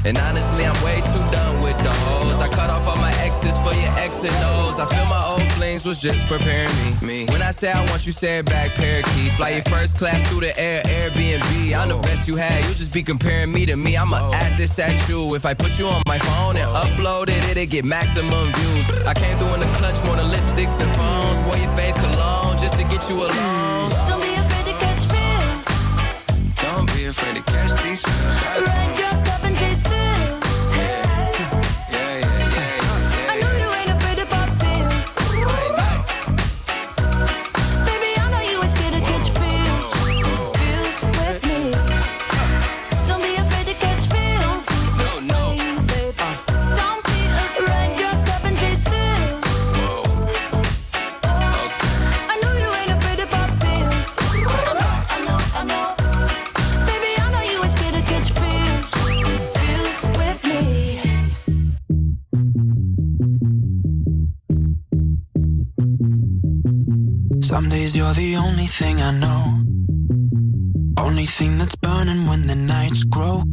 And honestly, I'm way too done with the hoes. I cut off all my exes for your X and O's. I feel my old flings was just preparing me. When I say I want you, say it back, parakeet. Fly your first class through the air, Airbnb. I'm the best you had, you just be comparing me to me. I'ma add this at you. If I put you on my phone and upload it, it'll get maximum views. I came through in the clutch, more than lipsticks and phones. Wore your faith cologne just to get you alone. Don't be afraid to catch feels. Don't be afraid to catch these your only thing I know. Only thing that's burning when the nights grow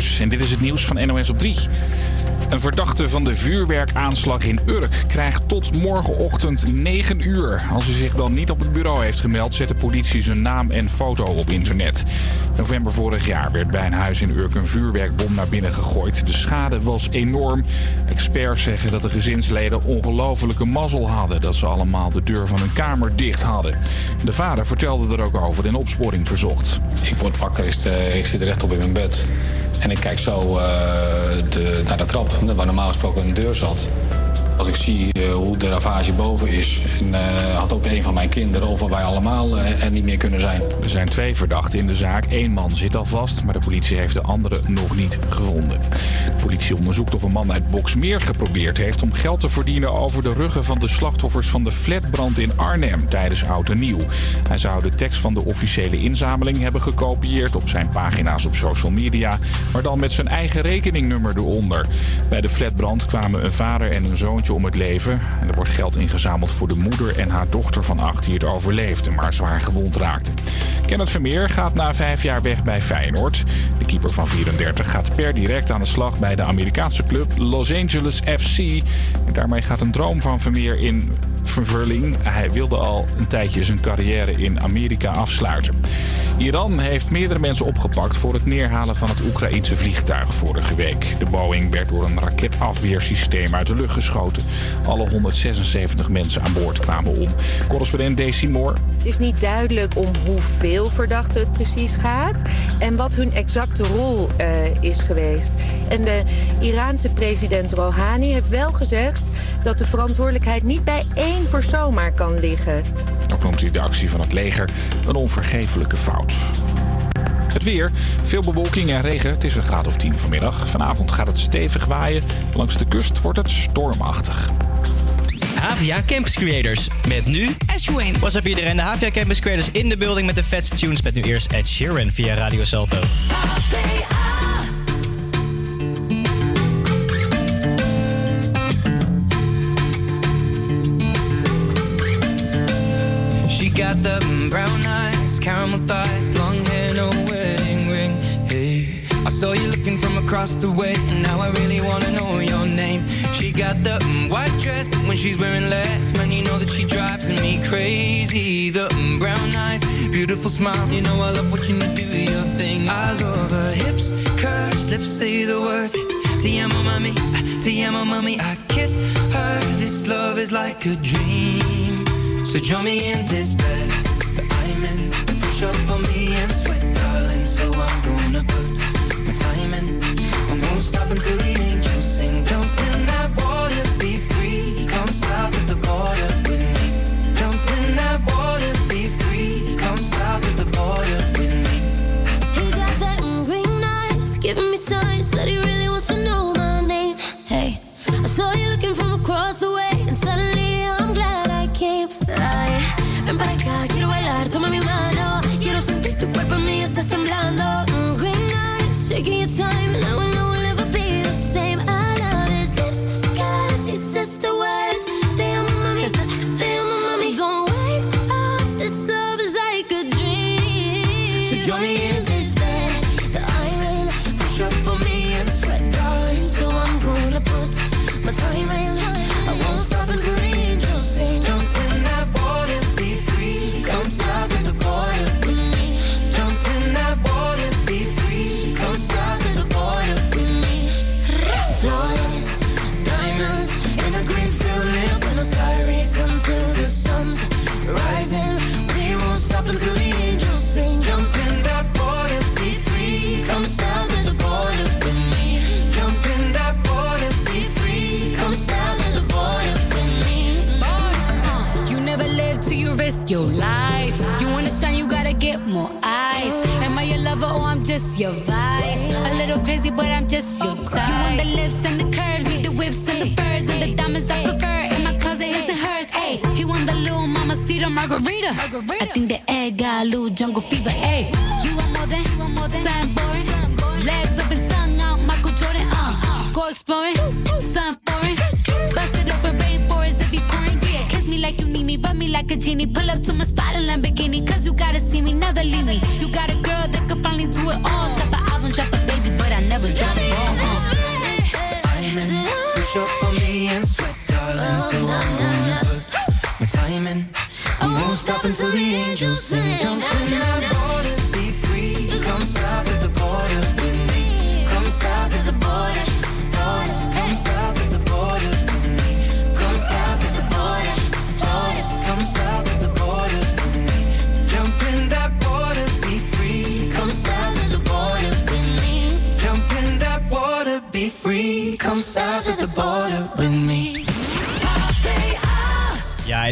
En dit is het nieuws van NOS op 3. Een verdachte van de vuurwerkaanslag in Urk krijgt tot morgenochtend 9 uur. Als hij zich dan niet op het bureau heeft gemeld, zet de politie zijn naam en foto op internet. November vorig jaar werd bij een huis in Urk een vuurwerkbom naar binnen gegooid. De schade was enorm. Experts zeggen dat de gezinsleden ongelofelijke mazzel hadden dat ze allemaal de deur van hun kamer dicht hadden. De vader vertelde er ook over in opsporing verzocht. Ik word wakker, ik zit rechtop in mijn bed. En ik kijk zo eh, de, naar de trap, waar normaal gesproken een deur zat. Als ik zie eh, hoe de ravage boven is. En eh, had ook een van mijn kinderen, of wij allemaal eh, er niet meer kunnen zijn. Er zijn twee verdachten in de zaak. Eén man zit al vast, maar de politie heeft de andere nog niet gevonden. De politie onderzoekt of een man uit Boksmeer geprobeerd heeft om geld te verdienen over de ruggen van de slachtoffers van de flatbrand in Arnhem tijdens Oud en Nieuw. Hij zou de tekst van de officiële inzameling hebben gekopieerd op zijn pagina's op social media, maar dan met zijn eigen rekeningnummer eronder. Bij de flatbrand kwamen een vader en een zoontje om het leven. En er wordt geld ingezameld voor de moeder en haar dochter van acht die het overleefde, maar zwaar gewond raakte. Kenneth Vermeer gaat na vijf jaar weg bij Feyenoord. De keeper van 34 gaat per direct aan de slag bij de Amerikaanse club Los Angeles FC. En daarmee gaat een droom van Vermeer in vervulling. Hij wilde al een tijdje zijn carrière in Amerika afsluiten. Iran heeft meerdere mensen opgepakt voor het neerhalen van het Oekraïense vliegtuig vorige week. De Boeing werd door een raketafweersysteem uit de lucht geschoten. Alle 176 mensen aan boord kwamen om. Correspondent Daisy Moore. Het is niet duidelijk om hoeveel verdachten het precies gaat en wat hun exacte rol eh, is geweest. En de Iraanse president Rouhani heeft wel gezegd dat de verantwoordelijkheid niet bij één persoon maar kan liggen. Ook noemt hij de actie van het leger een onvergeeflijke fout. Het weer. Veel bewolking en regen. Het is een graad of 10 vanmiddag. Vanavond gaat het stevig waaien. Langs de kust wordt het stormachtig. Havia Campus Creators. Met nu... Ashwin. What's up iedereen? De Havia Campus Creators in de building met de vetste tunes. Met nu eerst Ed Sheeran via Radio Salto. Got the brown eyes, caramel thighs, long hair, no wedding ring. Hey, I saw you looking from across the way, and now I really wanna know your name. She got the white dress, but when she's wearing less, man, you know that she drives me crazy. The brown eyes, beautiful smile, you know I love watching you do your thing. I love her hips, curves, lips say the words. Te amo, mami, te amo, mami. I kiss her. This love is like a dream. So join me in this bed that I'm in. Push up on me and sweat, darling. So I'm gonna put my time in. I won't stop until the your vice? A little crazy, but I'm just your type. You want the lips and the curves, need the whips and the furs and the diamonds I prefer. In my closet, his and hers. Hey, he want the little mama cedar margarita. I think the egg got a little jungle fever. Hey, you want more than, you want more than something boring. Legs up and tongue out, Michael Jordan. Uh, go exploring, something foreign. Bust it open, rainforest if you pouring. Yeah, kiss me like you need me, rub me like a genie. Pull up to my spot in Lamborghini, cause you gotta see me on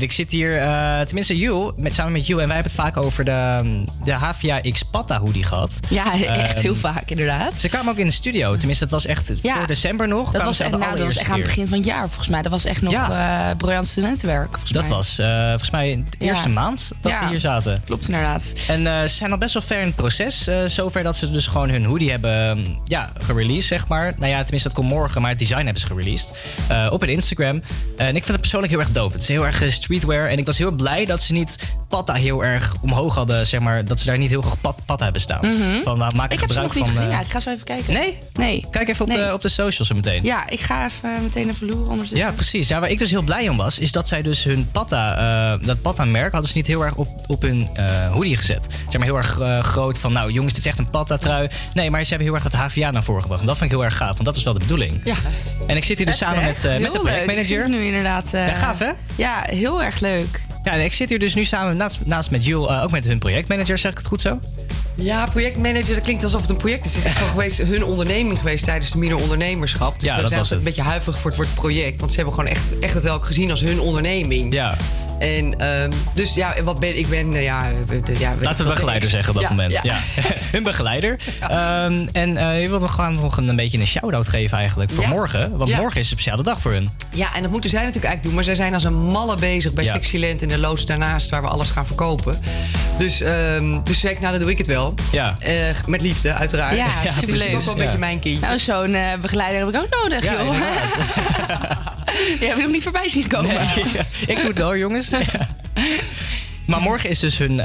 Ik zit hier, eh, tenminste Jules, met, samen met Jules. En wij hebben het vaak over de, de HVA X Patta hoodie gehad. Ja, echt Ehm, heel vaak inderdaad. Ze kwamen ook in de studio. Tenminste, dat was echt Ja, voor december nog. Dat was, echt, nou, dat was echt aan het begin van het jaar volgens mij. Dat was echt nog Ja. eh briljant studentenwerk volgens Dat mij. was eh, volgens mij de Ja. eerste maand dat Ja. we hier zaten. Klopt inderdaad. En ze zijn al best wel ver in het proces. zover dat ze dus gewoon hun hoodie hebben mm, ja, gereleased, zeg maar. Nou ja, tenminste, dat komt morgen, maar het design hebben ze gereleased. op hun Instagram. en ik vind het persoonlijk heel erg dope. Het is heel erg streetwear. En ik was heel blij dat ze niet Patta heel erg omhoog hadden, zeg maar. Dat ze daar niet heel veel pat, Patta hebben staan. Mhm. Van, nou, maak Ik heb ze nog niet van... gezien. eh, Ja, ik ga zo even kijken. Nee? Nee. Kijk even op, Nee. de, op de socials meteen. Ja, ik ga even eh, meteen even loeren ondertussen. Ja, precies. Ja, waar ik dus heel blij om was, is dat zij dus hun Patta, eh, dat Patta-merk, hadden ze niet heel erg op, op hun eh, hoodie gezet. Zeg maar heel erg eh, groot van, nou jongens, dit is echt een Patta-trui. Nee, maar ze hebben heel erg het HVA naar voren gebracht. En dat vind ik heel erg gaaf, want dat is wel de bedoeling. Ja. En ik zit hier dus samen met, eh, met de projectmanager. nu inderdaad... eh, Ja, gaaf, hè? Ja, heel erg leuk. Ja, en ik zit hier dus nu samen naast, naast met Jules, eh, ook met hun projectmanager, zeg ik het goed zo? Ja, projectmanager, dat klinkt alsof het een project is. Het is echt gewoon geweest, hun onderneming geweest tijdens de minor ondernemerschap. Dus Ja, we dat zijn was het. een beetje huiverig voor het woord project. Want ze hebben gewoon echt, echt het wel gezien als hun onderneming. Ja. En ehm, dus ja, en wat ben ik? ben, eh, ja, eh, de- ja, Laten we begeleider ik- zeggen op dat Ja, moment. ja. Ja. hun begeleider. Ehm, en eh, je wil nog gewoon nog een, een beetje een shout-out geven eigenlijk voor morgen. Want morgen is een speciale dag voor hun. Ja, en dat moeten zij natuurlijk eigenlijk doen. Maar zij zijn als een malle bezig bij Ja. Sexyland in de loods daarnaast... waar we alles gaan verkopen. Dus, ehm dus ik, nou, dan doe ik het wel. Ja. Eh, met liefde, uiteraard. Ja, Het is superleuk. ook wel een beetje mijn kindje. Nou, zo'n eh, begeleider heb ik ook nodig, Ja, joh. Jij hebt nog niet voorbij zien komen. Nee, ik doe het wel, jongens. Maar morgen is dus hun,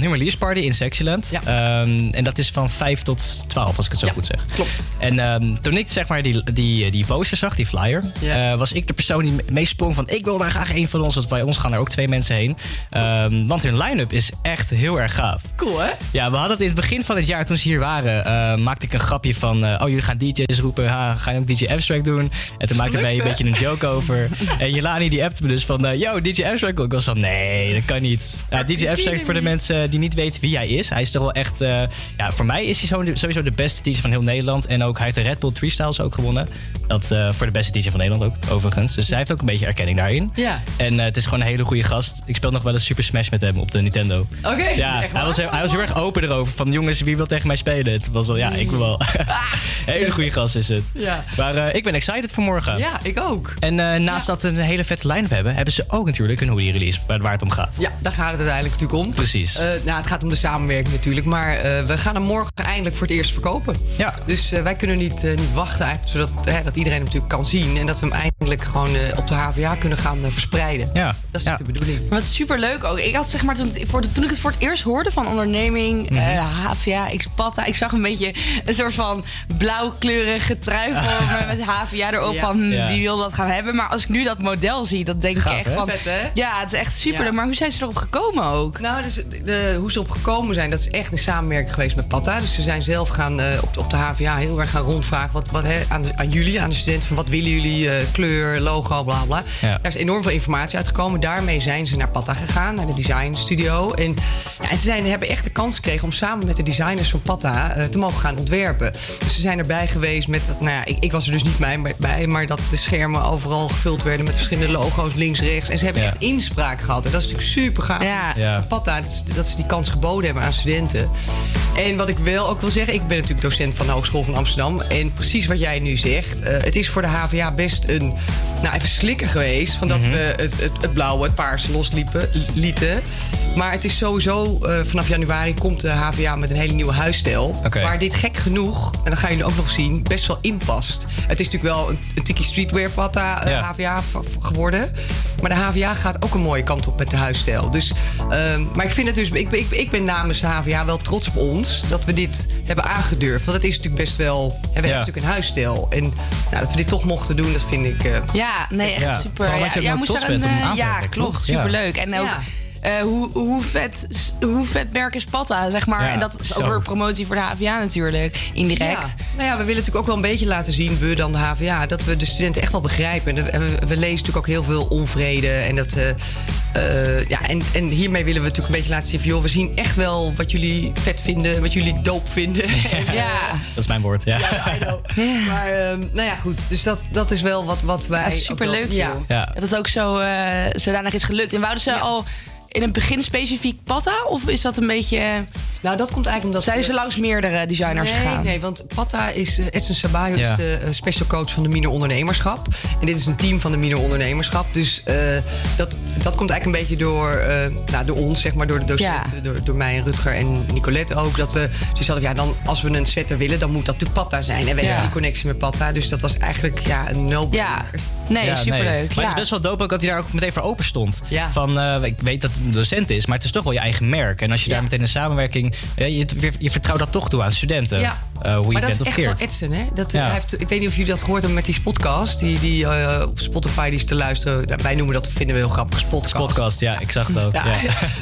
release party in Sexyland. Ehm, en dat is van 5 tot 12, als ik het zo goed zeg. Klopt. En ehm, toen ik zeg maar die, die, die poster zag, die flyer, eh, was ik de persoon die meest sprong van ik wil daar graag een van ons. Want bij ons gaan er ook twee mensen heen. Ehm, want hun line-up is echt heel erg gaaf. Cool, hè? Ja, we hadden het in het begin van het jaar, toen ze hier waren, eh, maakte ik een grapje van... eh, oh, jullie gaan DJ's roepen, ha, ga je ook DJ Abstract doen? En toen maakte wij een beetje een joke over. En Jelani die appte me dus van, eh, yo, DJ Abstract. Ik was van, nee, dat kan niet. Ja, DJ Abstract, voor de mensen die niet weten wie hij is. Hij is toch wel echt, eh, ja, voor mij is hij sowieso de beste DJ van heel Nederland. En ook, hij heeft de Red Bull Three Styles ook gewonnen. Dat eh, voor de beste DJ van Nederland ook, overigens. Dus hij heeft ook een beetje erkenning daarin. Ja. En eh, het is gewoon een hele goede gast. Ik speel nog wel eens Super Smash met hem op de Nintendo. Oké, Ja, hij was, heel, hij was heel erg open erover. Van jongens, wie wil tegen mij spelen? Het was wel, ja, ik wil wel. hele goede gast is het. Ja. Maar eh, ik ben excited voor morgen. Ja, ik ook. En eh, naast dat we een hele vette line-up hebben, hebben ze ook natuurlijk een hoodie release waar, het om gaat. Ja, daar gaat het uiteindelijk natuurlijk om. Precies. Eh, nou, het gaat om de samenwerking natuurlijk. Maar eh, we gaan hem morgen eindelijk voor het eerst verkopen. Ja. Dus eh, wij kunnen niet, eh, niet wachten eigenlijk. Zodat hè, dat iedereen hem natuurlijk kan zien. En dat we hem eindelijk gewoon eh, op de HVA kunnen gaan verspreiden. Ja. Dat is natuurlijk de bedoeling. Maar het is super leuk ook. Ik had zeg maar toen, voor de- toen ik het voor het eerst hoorde van onderneming, Mhm. eh, HVA, Xpatta, ik zag een beetje een soort van blauwkleurige trui voor met HVA erop Ja. van hm, Ja. wie wil dat gaan hebben. Maar als ik nu dat model zie, dan denk Gaaf, ik echt hè? van, Vet, hè? ja, het is echt super. Ja. leuk. Maar hoe zijn ze erop gekomen ook? Nou, dus de, de- hoe ze op gekomen zijn, dat is echt een samenwerking geweest met Patta. Dus ze zijn zelf gaan eh, op, de, op de HVA heel erg gaan rondvragen wat, wat, hè, aan, de- aan jullie, aan de studenten, van wat willen jullie, eh, kleur, logo, bla bla. Ja. Daar is enorm veel informatie uitgekomen. Daarmee zijn ze naar Patta gegaan, naar de designstudio. En, ja, en ze zijn, hebben echt de kans gekregen om samen met de designers van Patta eh, te mogen gaan ontwerpen. Dus ze zijn erbij geweest met dat, nou ja, ik, ik was er dus niet bij, bij, maar dat de schermen overal gevuld werden met verschillende logo's links, rechts. En ze hebben Ja. echt inspraak gehad. En dat is natuurlijk super gaaf. Ja. Ja. Patta, dat, is- dat ze die kans geboden hebben aan studenten. En wat ik wel ook wil zeggen, ik ben natuurlijk docent van de Hogeschool van Amsterdam. En precies wat jij nu zegt, eh, het is voor de HVA best een, nou even slikken geweest. Van dat Mhm. we het, het, het blauwe, het paarse losliepen, lieten. Maar het is sowieso, eh, vanaf januari komt de HVA met een hele nieuwe huisstijl. Waar dit gek genoeg, en dat gaan jullie ook nog zien, best wel in past. Het is natuurlijk wel een, een tikkie streetwear patta eh, Ja. HVA geworden. Maar de HVA gaat ook een mooie kant op met de huisstijl. Dus ehm, maar ik vind het dus, ik, ik, ik ben namens de HVA wel trots op ons dat we dit hebben aangedurfd. Want het is natuurlijk best wel, hè, we hebben natuurlijk een huisstijl. En nou, dat we dit toch mochten doen, dat vind ik... eh, Ja, nee, echt Ja. super. Ja, je ook ja, moest er een, eh, Ja, klopt. Superleuk. Ja. En ook... Ja. eh, hoe, hoe, vet, hoe vet werk is Patta, zeg maar. Ja, en dat is zo. ook weer promotie voor de HVA natuurlijk, indirect. Ja. Nou ja, we willen natuurlijk ook wel een beetje laten zien, we dan de HVA, dat we de studenten echt wel begrijpen. En we, we lezen natuurlijk ook heel veel onvrede. En, dat, eh, eh, ja, en, en hiermee willen we natuurlijk een beetje laten zien van, joh, we zien echt wel wat jullie vet vinden, wat jullie doop vinden. Ja. Dat is mijn woord, ja. Maar ehm, nou ja, goed. Dus dat, dat is wel wat, wat wij. Ja, superleuk, ook wel-. Ja. Dat het ook zo uh, zodanig is gelukt. En wouden ze al in het begin specifiek Patta? Of is dat een beetje... Nou, dat komt eigenlijk omdat... Zijn ze langs meerdere designers nee, gegaan? Nee, want Patta is... Uh, Edson Sabayo Ja. is de uh, special coach van de Minor Ondernemerschap. En dit is een team van de Minor Ondernemerschap. Dus uh, dat, dat komt eigenlijk een beetje door, nou, door ons, zeg maar, door de docenten. Door, door mij en Rutger en Nicolette ook. Dat we zoiets hadden, ja, dan, als we een sweater willen, dan moet dat natuurlijk Patta zijn. En we Ja. hebben die connectie met Patta. Dus dat was eigenlijk ja, een no Ja. Nee, Ja, superleuk. Maar het is best wel dope ook dat hij daar ook meteen voor open stond. Ja. Van, eh, ik weet dat het een docent is, maar het is toch wel je eigen merk. En als je daar meteen een samenwerking... Je, je vertrouwt dat toch toe aan studenten. Ja. eh, hoe je maar dat is echt wel. Edson, hè? Dat, Ja. hij heeft, ik weet niet of jullie dat gehoord hebben met die podcast. Die, die eh, op Spotify die is te luisteren. Nou, Wij noemen dat, vinden we heel grappig, podcast. Podcast, ja, ik zag het ook.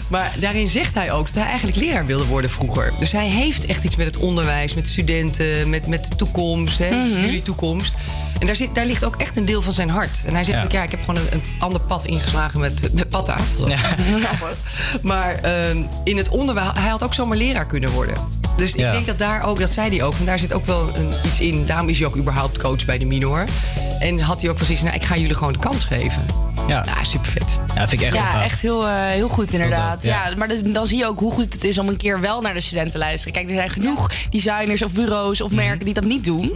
Maar daarin zegt hij ook dat hij eigenlijk leraar wilde worden vroeger. Dus hij heeft echt iets met het onderwijs, met studenten, met, met de toekomst, hè, Mhm. jullie toekomst. En daar, zit, daar ligt ook echt een deel van zijn hart. En hij zegt Ja. ook, ja, ik heb gewoon een, een ander pad ingeslagen met, met Patta. Maar ehm, in het onderwijs, hij had ook zomaar leraar kunnen worden. Dus Ja. ik denk dat daar ook, dat zei hij ook, van daar zit ook wel een, iets in. Daarom is hij ook überhaupt coach bij de minor. En had hij ook wel zoiets, nou, ik ga jullie gewoon de kans geven. Ja, ja super vet. Ja, vind ik echt heel ja, echt heel, eh, heel goed inderdaad. Heel ja. maar dan, dan zie je ook hoe goed het is om een keer wel naar de studenten te luisteren. Kijk, er zijn genoeg designers of bureaus of merken die dat niet doen.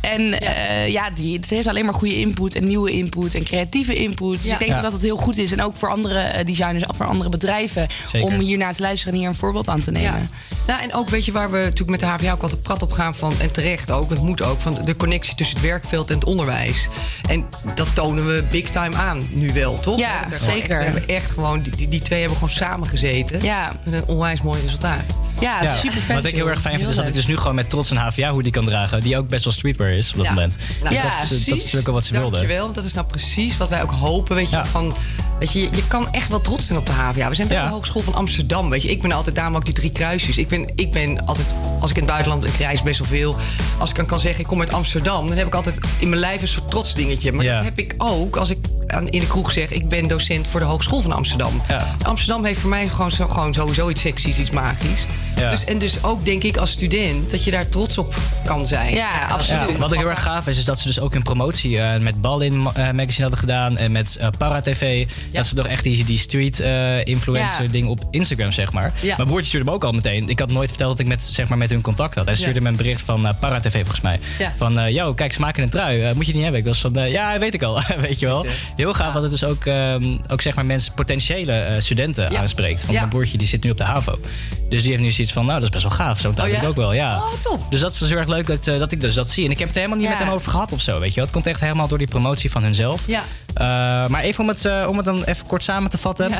En ja, ja die, het heeft alleen maar goede input en nieuwe input en creatieve input. Dus ik denk Ja. dat het heel goed is. En ook voor andere eh, designers of voor andere bedrijven. Zeker. Om hier naar te luisteren en hier een voorbeeld aan te nemen. Ja. Nou, en ook weet je waar we natuurlijk met de HVA ook altijd prat op gaan van, en terecht ook, het moet ook, van de connectie tussen het werkveld en het onderwijs. En dat tonen we big time aan, nu wel, toch? Ja, We er zeker. echt- we hebben echt gewoon, die, die, twee hebben gewoon samen gezeten. Ja. Met een onwijs mooi resultaat. Ja, super vet. Wat ik heel erg fijn vind, is dat ik dus nu gewoon met trots een HVA hoodie kan dragen. Die ook best wel streetwear is op dat Ja. moment. Nou, Dus ja, dat, is, dat is precies. natuurlijk ook wat ze wilden. Dankjewel, want dat is nou precies wat wij ook hopen. Weet je, van, weet je, je kan echt wel trots zijn op de HVA. We zijn bij Ja. de Hogeschool van Amsterdam. Weet je. Ik ben altijd, daarom ook die drie kruisjes. Ik ben, ik ben altijd, als ik in het buitenland, ik reis best wel veel. Als ik dan kan zeggen, ik kom uit Amsterdam, dan heb ik altijd in mijn lijf een soort trots dingetje. Maar Ja. dat heb ik ook als ik aan, in de kroeg zeg, ik ben docent voor de Hogeschool van Amsterdam. Amsterdam heeft voor mij gewoon, zo, gewoon sowieso iets seksies, iets magisch. Ja. Dus, en dus ook denk ik als student dat je daar trots op kan zijn. Ja, absoluut. Ja, wat ik heel erg gaaf is, is dat ze dus ook een promotie eh, met Ballin eh, Magazine hadden gedaan. En met eh, Para TV. Dat ze toch echt die, die street eh, influencer Ja. ding op Instagram, zeg maar. Ja. Mijn broertje stuurde me ook al meteen. Ik had nooit verteld dat ik met, zeg maar, met hun contact had. Hij stuurde Ja. me een bericht van Para TV volgens mij. Ja. Van, yo, kijk, smaak in een trui. Moet je het niet hebben? Ik was van, ja, weet ik al. weet je wel. Heel gaaf dat dus ook, ehm, ook zeg maar mensen, potentiële eh, studenten Ja. aanspreekt. Want Ja. mijn broertje die zit nu op de HAVO. Dus die heeft nu zoiets van, nou, dat is best wel gaaf. Zo Oh, ik ook wel, ja. Oh, top. Dus dat is dus heel erg leuk dat, eh, dat ik dus dat zie. En ik heb het helemaal niet met hem over gehad of zo, weet je wel. Het komt echt helemaal door die promotie van hunzelf. Ja. Eh, maar even om het, om het dan even kort samen te vatten.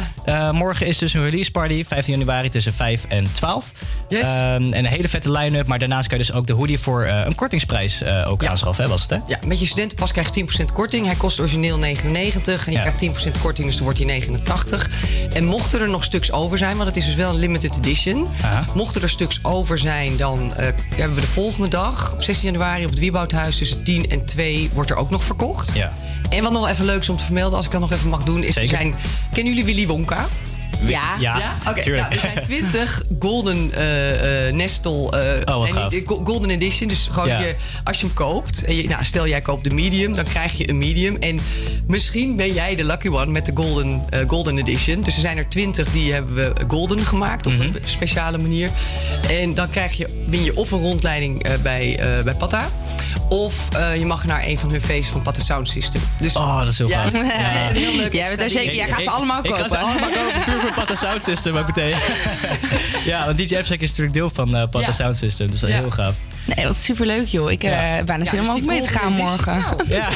Morgen is dus een release party, 15 januari tussen 5 en 12. Yes. Ehm, en een hele vette line-up. Maar daarnaast kan je dus ook de hoodie voor een kortingsprijs ook aanschaffen, hè, was het hè? Ja, met je studentenpas krijg je 10% korting. Hij kost origineel 99 en je Ja. krijgt 10% korting, dus dan wordt hij 89. En mochten er nog stuks over zijn, want het is dus wel een limited edition. Aha. Mochten er stuks over zijn, dan eh, hebben we de volgende dag, op 16 januari, op het Wieboudhuis tussen 10 en 2 wordt er ook nog verkocht. Ja. En wat nog even leuk is om te vermelden, als ik dat nog even mag doen, is er Zeker. zijn. Kennen jullie Willy Wonka? Ja. Ja, Oké, tuurlijk. nou, er zijn 20 Golden eh eh Nestle. eh, Oh, wat en gaaf. de Go- Golden Edition. Dus gewoon Ja. je, als je hem koopt. En je, nou, stel jij koopt de medium, dan krijg je een medium. En misschien ben jij de lucky one met de Golden, eh, golden Edition. Dus er zijn er 20 die hebben we golden gemaakt op Mhm. een speciale manier. En dan krijg je, win je of een rondleiding eh, bij, eh bij Patta. Of eh, je mag naar een van hun feesten van Patta Sound System. Dus, Oh, dat is heel ja, gaaf. dus heel leuk Jij bent er zeker. Jij gaat ze allemaal Ik ga kopen. ze allemaal kopen, puur voor Patta Sound System ook meteen. ja, want DJ Abstract is natuurlijk deel van eh Patta. Sound System, dus dat is heel gaaf. Nee, wat superleuk joh. Ik eh, ben uh, bijna zin mee te gaan morgen. Nou, ja.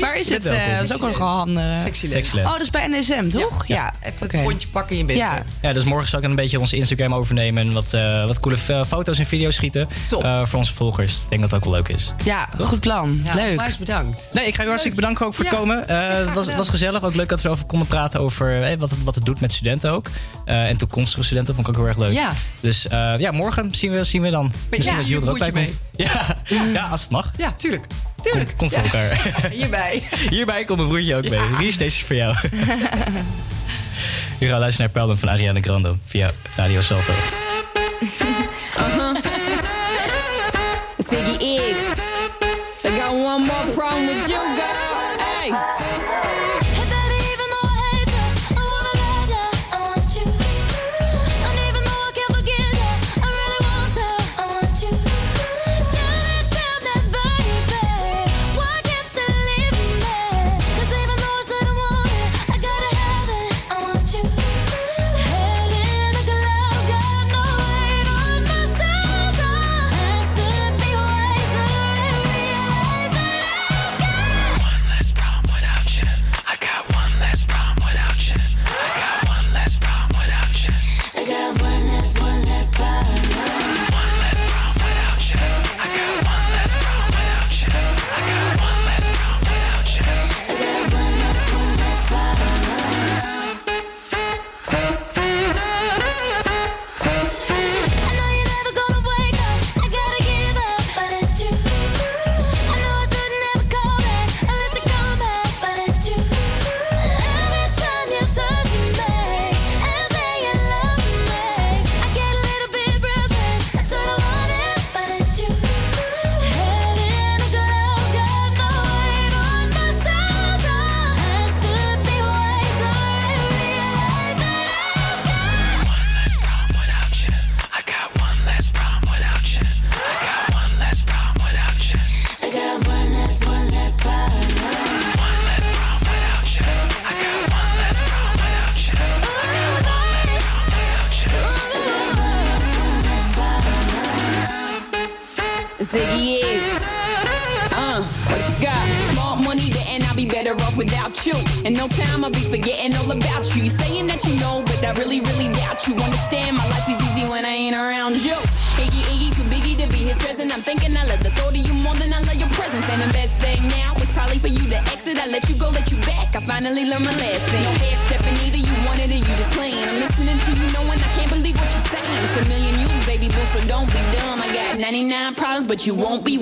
Waar is het? Dat eh, is ook nog een Sexy les. Oh, dat is bij NSM, toch? Ja. Even het rondje pakken in je Ja. ja, dus morgen zal ik een beetje onze Instagram overnemen. En wat, eh, wat coole foto's en video's schieten. Uh, voor onze volgers. Ik denk dat dat ook wel leuk is. Ja, goed plan. Ja, leuk. Maar bedankt. Nee, ik ga jou hartstikke bedanken ook voor het komen. Het was, was gezellig. Ook leuk dat we over konden praten over wat, wat het doet met studenten ook. Eh, en toekomstige studenten. Vond ik ook heel erg leuk. Ja. Dus eh, ja, morgen zien we, zien we dan. Maar, ja, dat je er mee. Ja. ja, als het mag. Ja, tuurlijk. Tuurlijk. Komt kom voor elkaar. Hierbij. Hierbij komt mijn broertje ook ja. mee. is deze is voor jou. Je gaat luisteren naar Pelden van Ariana Grande via Radio Salto. but you won't be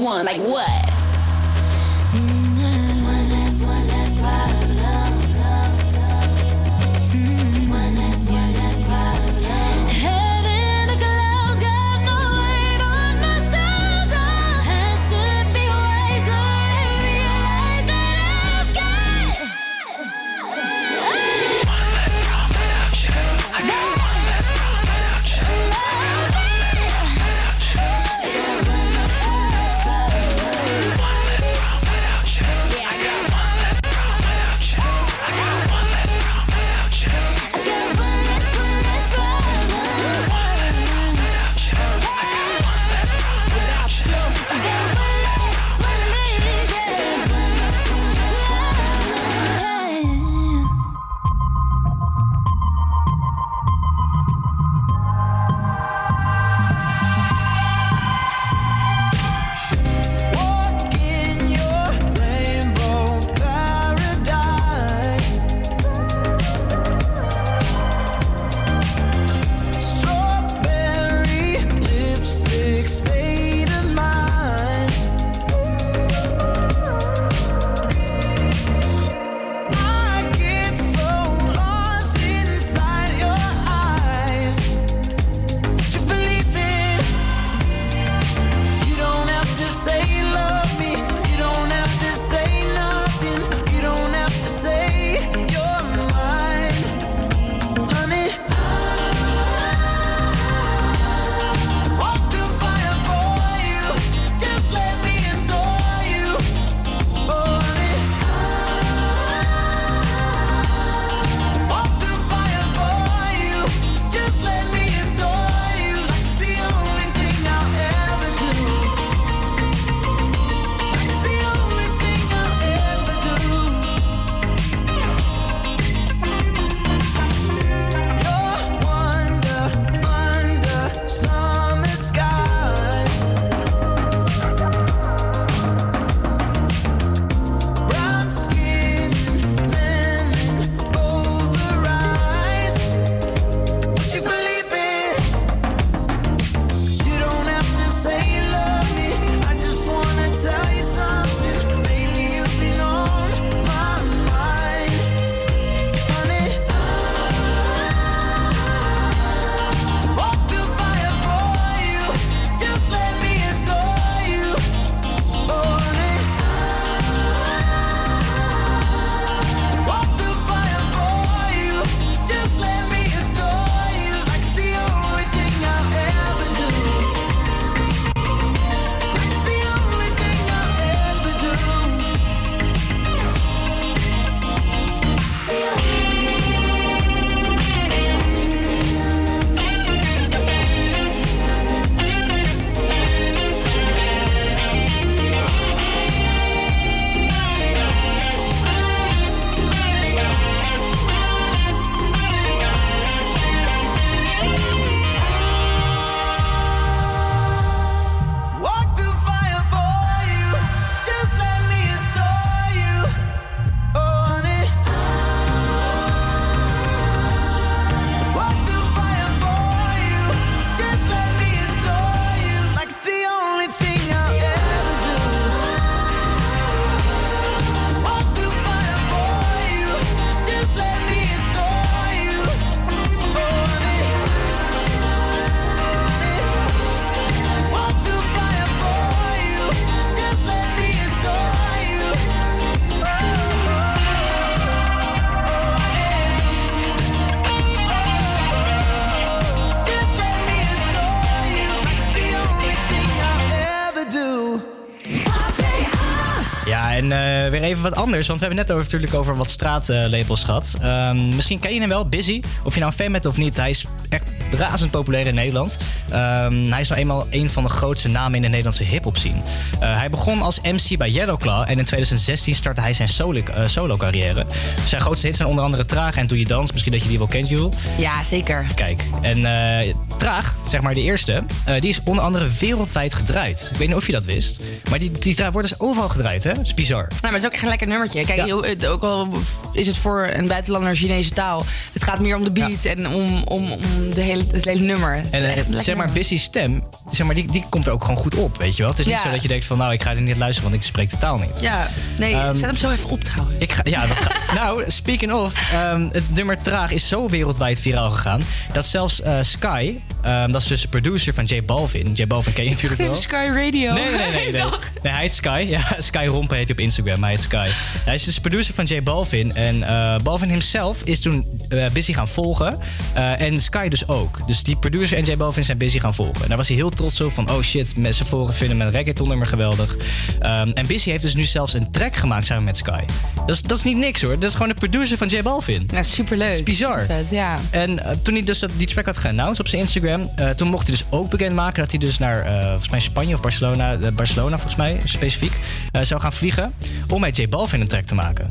anders, want we hebben net over, natuurlijk over wat straatlabels gehad. Ehm, misschien ken je hem wel, Busy. Of je nou een fan bent of niet, hij is echt razend populair in Nederland. Ehm, hij is nou eenmaal een van de grootste namen in de Nederlandse hip-hop scene. Eh, hij begon als MC bij Yellowclaw en in 2016 startte hij zijn solo- eh, solo-carrière. zijn grootste hits zijn onder andere Traag en Doe je dans. Misschien dat je die wel kent, Jul. Ja, zeker. Kijk, en eh, Traag, zeg maar de eerste, eh, die is onder andere wereldwijd gedraaid. Ik weet niet of je dat wist, maar die, die wordt dus overal gedraaid, hè? Dat is bizar. Nou, maar het is ook echt een lekker nummertje. Kijk, ook al is het voor een buitenlander Chinese taal. Het gaat meer om de beat en om, om, om de hele, het hele nummer. Het En eh, echt zeg maar. Busy stem, zeg maar, die, die komt er ook gewoon goed op, weet je wel? Het is niet zo dat je denkt van, nou, ik ga er niet luisteren, want ik spreek de taal niet. Ja, nee, Ehm, zet hem zo even op trouwens. Ik ga, ja, dat ga- nou, speaking of, ehm, het nummer Traag is zo wereldwijd viraal gegaan... dat zelfs eh, Sky, ehm, dat is dus de producer van J Balvin... J Balvin ken je natuurlijk wel. Sky Radio. Nee, nee, nee. nee, nee. Nee, hij heet Sky. Ja, Sky Rompen heet hij op Instagram. Hij heet Sky. Hij is dus producer van J Balvin. En eh, Balvin himself is toen eh, busy gaan volgen. Eh, en Sky dus ook. Dus die producer en J Balvin zijn busy gaan volgen. En daar was hij heel trots op. Van, oh shit, mensen volgen vinden mijn reggaeton nummer geweldig. Ehm, en Busy heeft dus nu zelfs een track gemaakt samen met Sky. Dat is, dat is niet niks hoor. Dat is gewoon de producer van J Balvin. Ja, superleuk. Dat is bizar. Vet, ja. En toen hij dus dat, die track had geannounced op zijn Instagram, eh, toen mocht hij dus ook bekendmaken dat hij dus naar eh, volgens mij Spanje of Barcelona, eh, Barcelona volgens mij specifiek, zou gaan vliegen om met J Balvin een track te maken.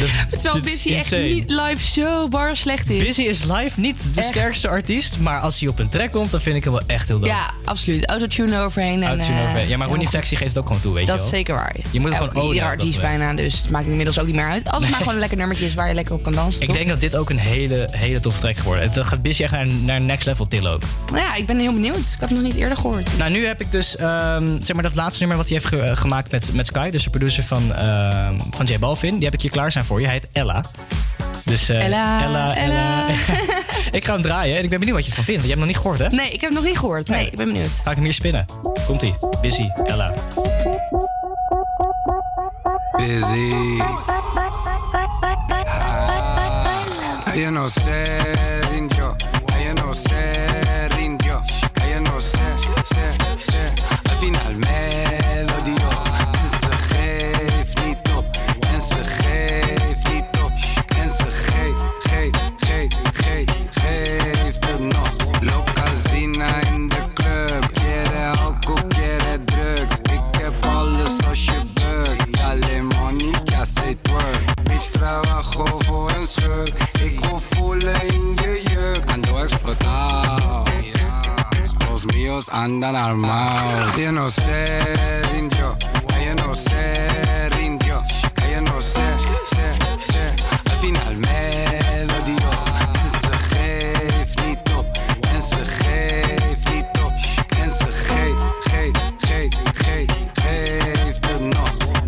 Dat, Terwijl is Busy echt niet live zo bar slecht is. Busy is live niet de Echt. sterkste artiest, maar als hij op een track komt, dan vind ik hem wel echt heel dope. Ja, absoluut. Autotune eroverheen. en, Autotune eh, overheen. Ja, maar Ronnie helemaal Flex die geeft het ook gewoon toe, weet Dat je is wel. zeker waar. Je moet het gewoon ownen Ieder dat artiest bijna, dus het maakt inmiddels ook niet meer uit. Als het maar gewoon een lekker nummertje is waar je lekker op kan dansen. Ik toch? denk dat dit ook een hele, hele toffe track geworden. Dat gaat Busy echt naar, naar next level tillen ook. Nou ja, ik ben heel benieuwd. Ik had het nog niet eerder gehoord. Nou, nu heb ik dus ehm, zeg maar dat laatste nummer wat hij heeft ge- eh, gemaakt met, met Sky, dus de producer van, ehm, van J Balvin. Die heb ik hier klaar zijn voor je. Hij heet Ella. Dus, eh, Ella, Ella, Ella. ik ga hem draaien en ik ben benieuwd wat je ervan vindt. Je hebt hem nog niet gehoord, hè? Nee, ik heb het nog niet gehoord. Nee, ik ben benieuwd. Ga ik hem hier spinnen. Komt-ie. Busy, Ella. busy. Ah, ella no se rindió, ella no se rindió, ella no se, se, se, al final me lo dio. Andan armados. Ella no se rindió, ella no se rindió, ella no se, se, se, al final me lo dio. En ze geeft niet op, en ze geeft niet op, en ze geeft, geeft.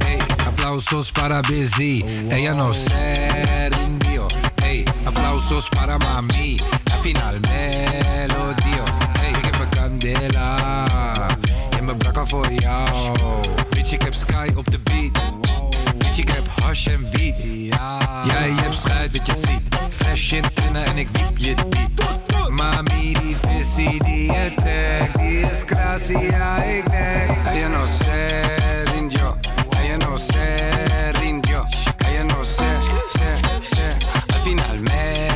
Hey, aplausos para Busy, ella no se rindió. Hey, aplausos para mami, al final me. Candela, en mijn brakka voor jou. Bitch, ik heb Sky op de beat. Bitch, ik heb hash en weed. Jij hebt schuit wat je ziet. Fresh in tinnen en ik wiep je diep. Mami, die visie die je trekt, die is ja ik nek. Ella no se rindió, ella no se rindió, ella no se, se, se, al final me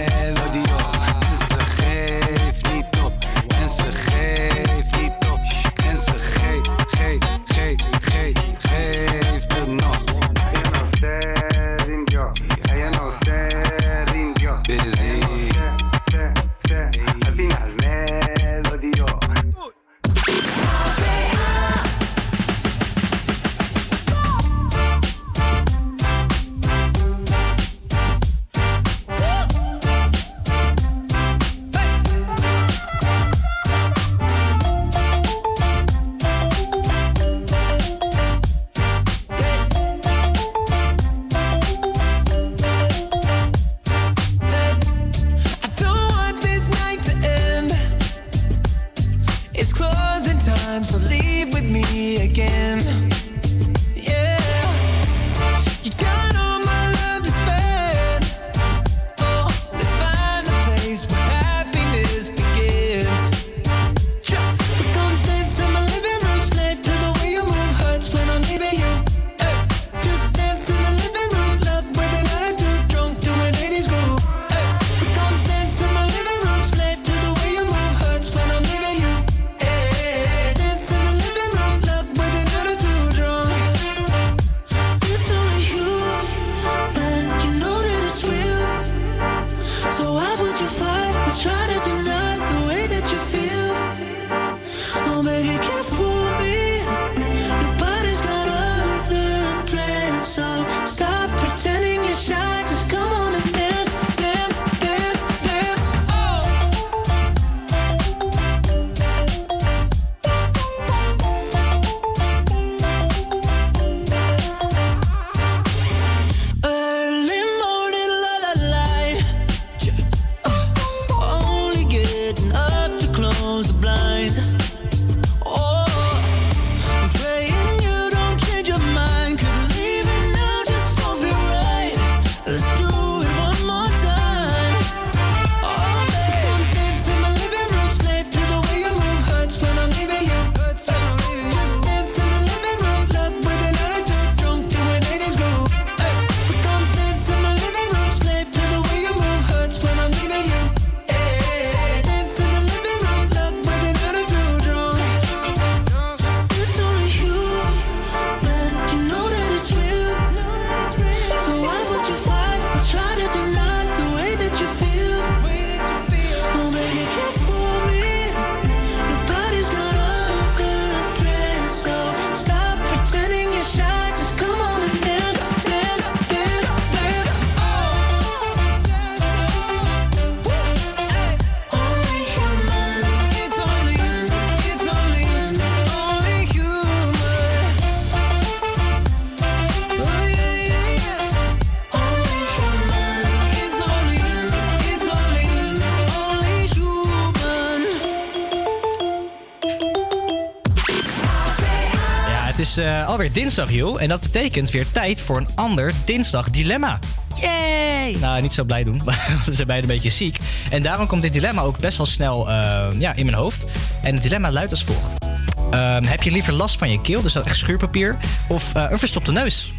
dinsdag, joh. En dat betekent weer tijd voor een ander dinsdag dilemma. Yay! Nou, niet zo blij doen. want We zijn beide een beetje ziek. En daarom komt dit dilemma ook best wel snel eh, ja, in mijn hoofd. En het dilemma luidt als volgt. Ehm, heb je liever last van je keel, dus dat echt schuurpapier, of eh, een verstopte neus?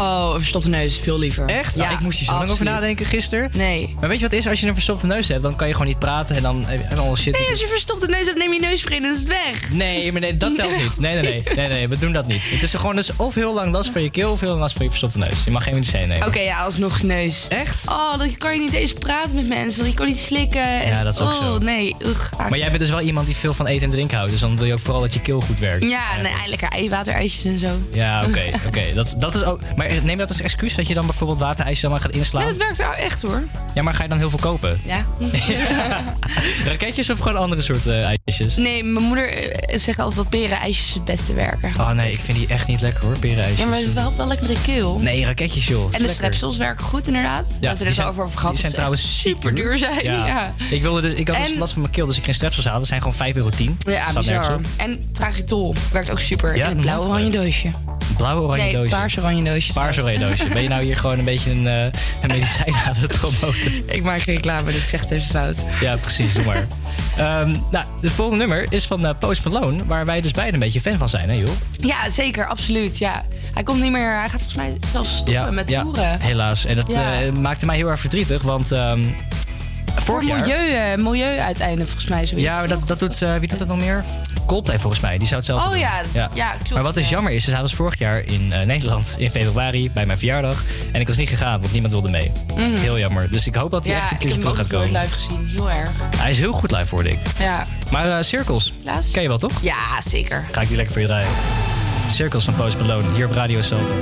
Oh, een verstopte neus, veel liever. Echt? Nou, ik moest hier zo lang over nadenken gisteren. Nee. Maar weet je wat het is? Als je een verstopte neus hebt, dan kan je gewoon niet praten en dan en al shit. Nee, als je verstopte neus hebt, neem je neus en is het weg. Nee, maar nee, dat telt niet. Nee, nee, nee, nee, nee, we doen dat niet. Het is gewoon dus of heel lang last van je keel of heel lang last van je verstopte neus. Je mag geen medicijn nemen. Oké, ja, alsnog neus. Echt? Oh, dan kan je niet eens praten met mensen, want je kan niet slikken. Ja, dat is ook oh, zo. nee. Ugh, Maar jij bent dus wel iemand die veel van eten en drinken houdt. Dus dan wil je ook vooral dat je keel goed werkt. Ja, nee, lekker eiwaterijsjes en zo. Ja, oké. oké. Dat, dat is ook. Maar neem dat als excuus dat je dan bijvoorbeeld waterijsjes dan maar gaat inslaan. Nee, dat werkt nou echt hoor. Ja, maar ga je dan heel veel kopen? Ja. Raketjes of gewoon andere soorten eh, ijsjes? Nee, mijn moeder eh, zegt altijd dat perenijsjes het beste werken. Oh nee, ik vind die echt niet lekker hoor, perenijsjes. Ja, maar het helpt wel lekker met de keel. Nee, raketjes joh. En de Lekker. strepsels werken goed inderdaad. Ja, zijn er zijn- zo over over gehad. Die zijn dat trouwens super duur zijn. Ja. Ik, wilde dus, ik had dus En- last van mijn keel, dus ik ging strepsels halen. Dat zijn gewoon 5,10 euro. Ja, bizar. En tragitol werkt ook super Ja, in het blauwe dat oranje doosje. Blauwe oranje nee, doosje. paars oranje doosje. Paars oranje doosje. Ben je nou hier gewoon een beetje een, eh, een medicijn aan het promoten? Ik maak geen reclame, dus ik zeg het even fout. Ja, precies. Doe maar. Ehm, nou, de volgende nummer is van eh, Post Malone, waar wij dus beide een beetje fan van zijn, hè joh? Ja, zeker, absoluut. Ja. Hij komt niet meer, hij gaat volgens mij zelfs stoppen met toeren. helaas. En dat Ja. eh, maakte mij heel erg verdrietig, want ehm vorig jaar... milieu, milieu-uiteinde volgens mij zoiets. Ja, maar dat, dat doet, eh, wie doet dat nog meer? Coldplay volgens mij, die zou het zelf Oh doen. ja, ja, klopt, Maar wat dus ja. jammer is, ze hadden dus vorig jaar in eh, Nederland in februari bij mijn verjaardag. En ik was niet gegaan, want niemand wilde mee. Mhm. Heel jammer. Dus ik hoop dat hij Ja, echt een ik keer heb hem terug gaat nog nooit komen. live gezien. Heel erg. Hij is heel goed live, hoorde ik. Ja. Maar eh, Cirkels, Helaas. ken je wel toch? Ja, zeker. Ga ik die lekker voor je draaien. Cirkels van Post Malone, hier op Radio Salto.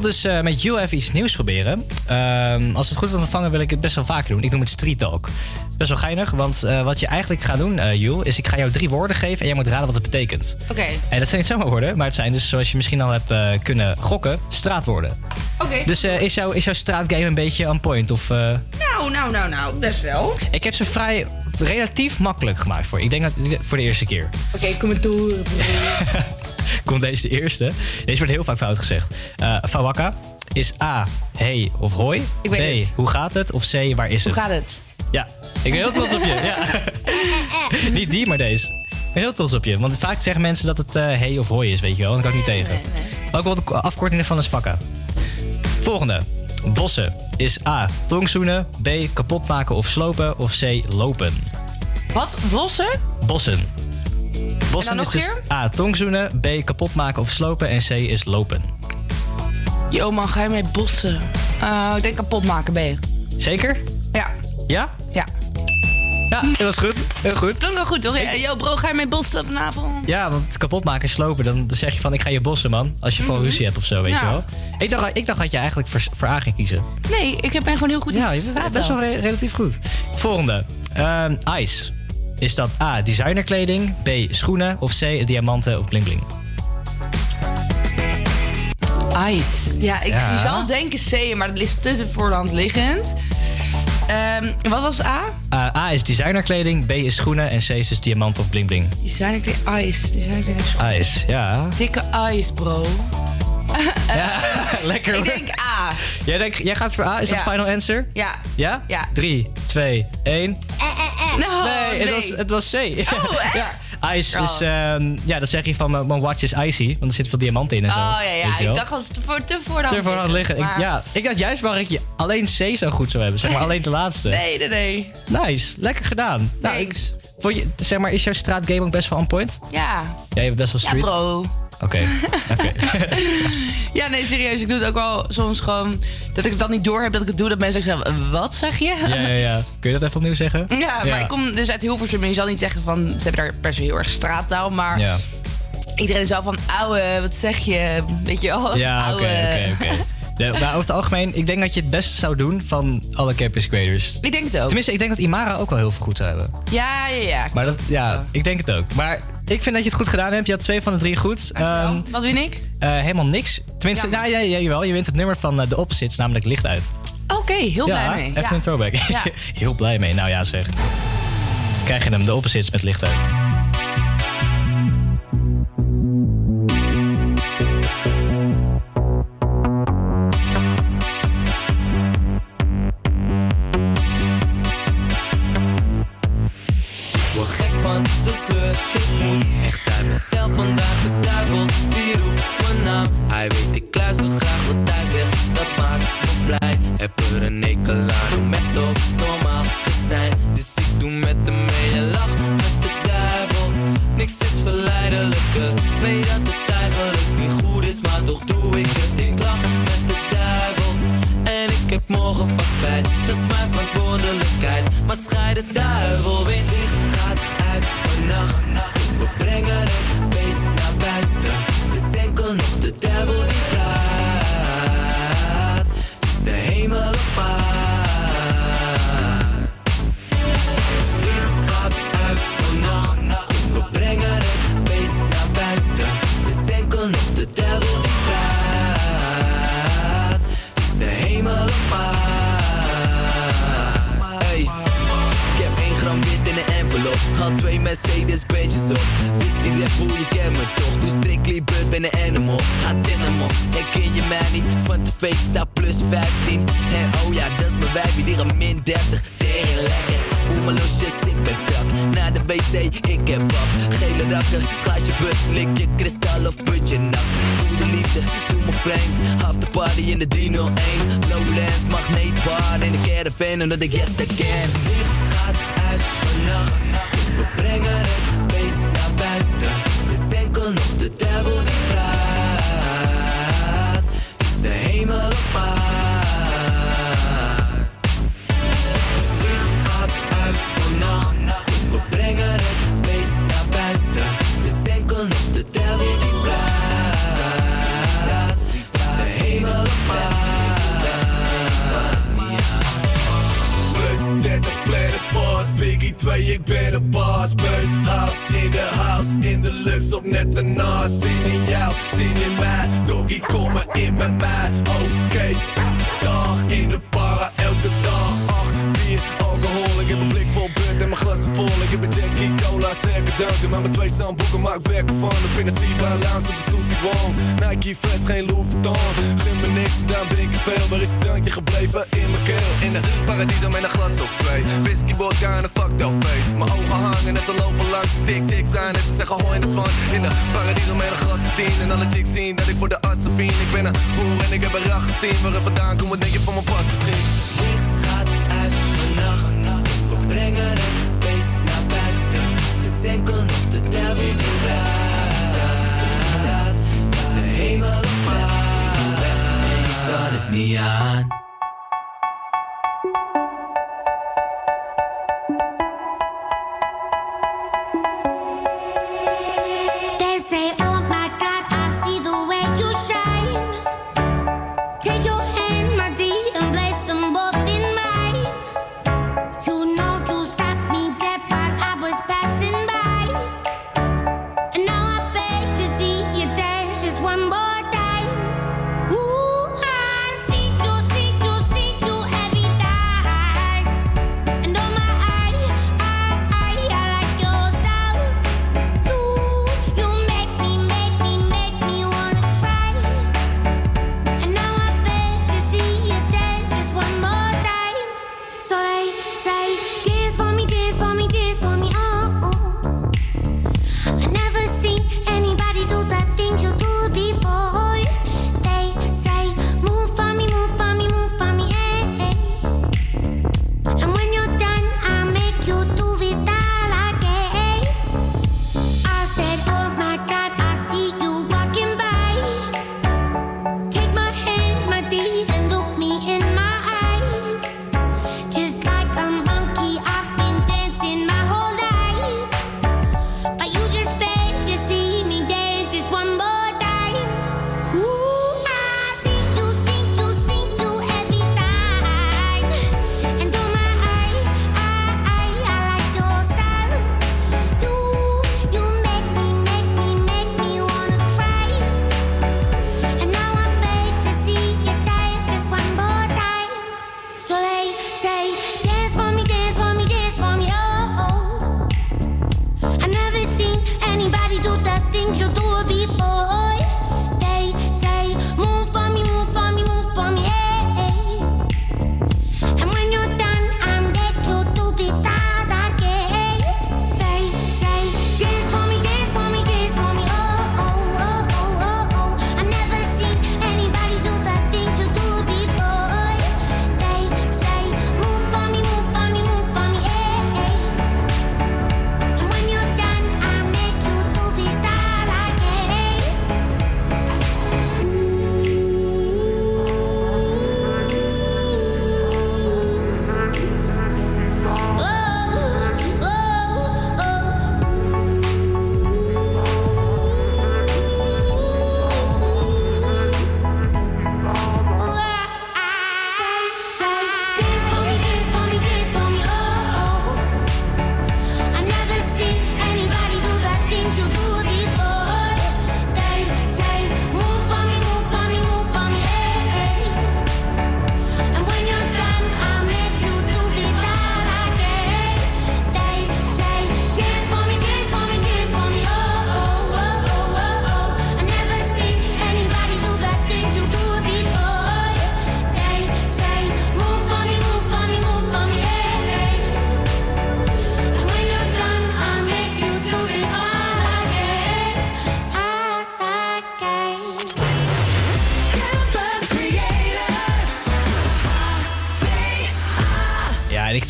Wil dus eh, met you even iets nieuws proberen. Ehm, als het goed wordt ontvangen wil ik het best wel vaker doen. Ik noem het street talk. Best wel geinig, want eh, wat je eigenlijk gaat doen, Jul, is ik ga jou drie woorden geven en jij moet raden wat het betekent. Oké. En dat zijn niet zomaar woorden, maar het zijn dus, zoals je misschien al hebt kunnen gokken, straatwoorden. Oké. Dus is, jouw, is jouw straatgame een beetje on point? Of, Nou, nou, nou, nou, best wel. Oké, ik heb ze vrij relatief makkelijk gemaakt voor. Ik denk dat voor de eerste keer. kom maar door. Komt deze de eerste. Deze wordt heel vaak fout gezegd. Fawaka is A, hey of hoi. Ik weet B, het. hoe gaat het? Of C, waar is Hoe het? gaat het? Ja, ik ben heel trots op je. Ja. niet die, maar deze. Ik ben heel trots op je. Want vaak zeggen mensen dat het eh hey of hoi is, weet je wel. En dat kan ik niet tegen. Ook wel de afkorting ervan is vakka. Volgende. Bossen is A, tongzoenen. B, kapot maken of slopen. Of C, lopen. Wat? Bossen? Bossen. Nog is dus? A, tongzoenen. B, kapot maken of slopen. En C is lopen. Yo man, ga je mee bossen? Eh, ik denk kapot maken, je? Zeker? Ja. Ja? Ja. Ja, dat was goed. Heel goed. Klonk wel goed, toch? Yo bro, ga je mee bossen vanavond? Ja, want het kapot maken en slopen, dan zeg je van ik ga je bossen, man. Als je van ruzie hebt of zo, weet Ja. je wel. Ik dacht, ik dacht dat je eigenlijk voor, voor A ging kiezen. Nee, ik ben gewoon heel goed in Ja, het je bent best wel re- relatief goed. Volgende. Ehm, ice. Is dat A, designerkleding, B, schoenen of C, diamanten of bling bling? Ice. Ja, ik Ja. zal denken C, maar dat is te de hand liggend. Ehm, wat was A? Eh, A is designerkleding, B is schoenen en C is dus diamanten of bling bling. Designerkleding Ice. Designerkleding Ice, ja. Dikke Ice, bro. Lekker Ik hoor. denk A. Jij, denkt, jij gaat voor A, is dat Ja. final answer? Ja. Ja? Ja. 3, 2, 1. No, nee, Het, was, het was C. Oh, echt? ja. Ice Oh. is, ehm, ja, dan zeg je van mijn mijn watch is icy, want er zit veel diamanten in en zo. Oh ja, ja. Ik dacht als te voor, te voor de Te liggen. Ik, ja, ik dacht juist waar ik je alleen C zo goed zou hebben. Zeg maar alleen de laatste. Nee, nee, nee. Nice, lekker gedaan. Nou, ik, vond je, zeg maar, is jouw straatgame ook best wel on point? Ja. Ja, je bent best wel Ja, street. bro. Oké. Ja, nee, serieus. Ik doe het ook wel soms gewoon... Dat ik het dan niet door heb dat ik het doe. Dat mensen zeggen, wat zeg je? Ja, ja, ja. Kun je dat even opnieuw zeggen? Ja, maar ik kom dus uit Hilversum en je zal niet zeggen van... Ze hebben daar per se heel erg straattaal, maar... Ja, Iedereen is wel van, ouwe, wat zeg je? Weet je wel? ja oké, oké, oké. Ja, Maar over het algemeen, ik denk dat je het best zou doen van alle campus creators. Ik denk het ook. Tenminste, ik denk dat Imara ook wel heel veel goed zou hebben. Ja, ja, ja. Maar dat, ja, ik denk het ook. Maar ik vind dat je het goed gedaan hebt. Je had twee van de drie goed. Ehm, Wat win ik? eh, helemaal niks. Tenminste, ja. ja, ja, jawel. Je wint het nummer van eh, de Opposites, namelijk Licht uit. Oké, heel ja, blij mee. even ja. een throwback. Ja. heel blij mee. Nou ja, zeg. Krijg je hem, de Opposites met Licht uit.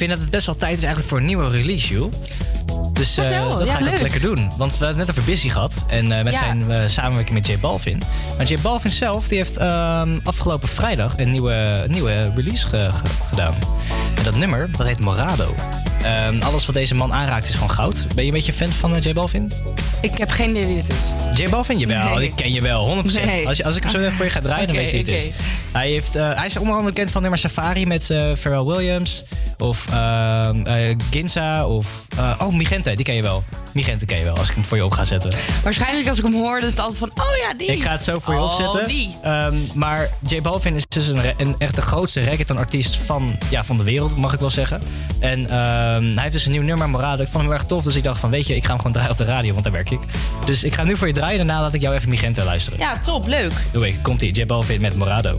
vind dat het best wel tijd is eigenlijk voor een nieuwe release, joh. Dus eh, dat, dat ja, ga ik ook lekker doen. Want we hebben het net over Busy gehad. En eh, met zijn eh, samenwerking met J Balvin. Maar J Balvin zelf die heeft ehm, afgelopen vrijdag een nieuwe, nieuwe release gedaan. En dat nummer, dat heet Morado. Ehm, alles wat deze man aanraakt is gewoon goud. Ben je een beetje fan van J Balvin? Ik heb geen idee wie het is. J Balvin? Jawel, nee. ik ken je wel, 100%. Als, als ik hem zo net voor je ga draaien, dan weet je wie het is. Hij, heeft, hij is onder andere bekend van nummer Safari met Pharrell Williams. Of ehm, eh, Ginza. Of... eh, oh, Migente, die ken je wel. Migente ken je wel, als ik hem voor je op ga zetten. Waarschijnlijk als ik hem hoor, dan is het altijd van, oh ja, die. Ik ga het zo voor je Oh, opzetten. die. Ehm, maar J Balvin is dus een, een echt de grootste reggaeton-artiest van, ja, van de wereld, mag ik wel zeggen. En ehm, hij heeft dus een nieuw nummer, Morado. Ik vond hem erg tof, dus ik dacht van, weet je, ik ga hem gewoon draaien op de radio, want daar werk ik. Dus ik ga hem nu voor je draaien, daarna laat ik jou even Migente luisteren. Ja, top, leuk. Doe ik, komt ie, J Balvin met Morado.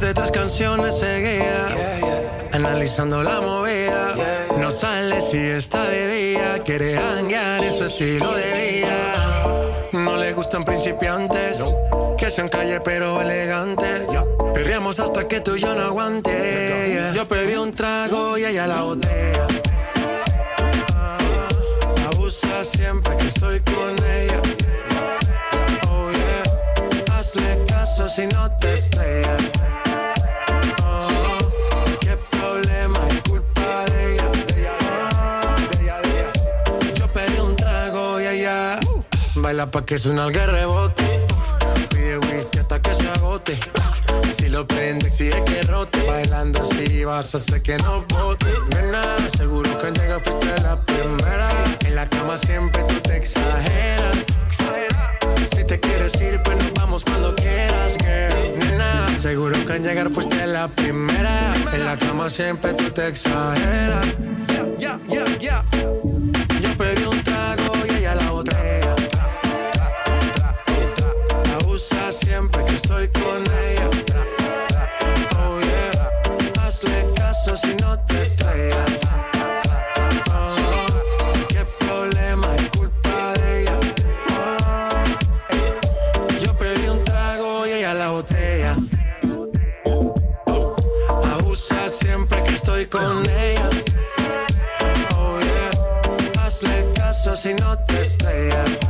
Después de tres canciones seguía, analizando la movida. No sale si está de día, quiere hanguear, es su estilo de vida. No le gustan principiantes, que sean calle pero elegantes. Perreamos hasta que tú y yo no aguante. Yo pedí un trago y ella la botella. Ah, Abusa siempre que estoy con ella. Oh yeah. Hazle caso si no te estrellas. Baila pa' que suena el rebote. Pide whisky hasta que se agote. Si lo prende, exige que rote. Bailando así vas a hacer que no bote. Nena, seguro que al llegar fuiste la primera. En la cama siempre tú te exageras. Exagera. Si te quieres ir, pues nos vamos cuando quieras, girl. Nena, seguro que al llegar fuiste la primera. En la cama siempre tú te exageras. Ya, ya, ya, ya. Yo pedí Abusa siempre que estoy con ella. Oh yeah. Hazle caso si no te estrellas. Oh, qué problema es culpa de ella. Oh, yo pedí un trago y ella la botella. Abusa siempre que estoy con ella. Oh yeah. Hazle caso si no te estrellas.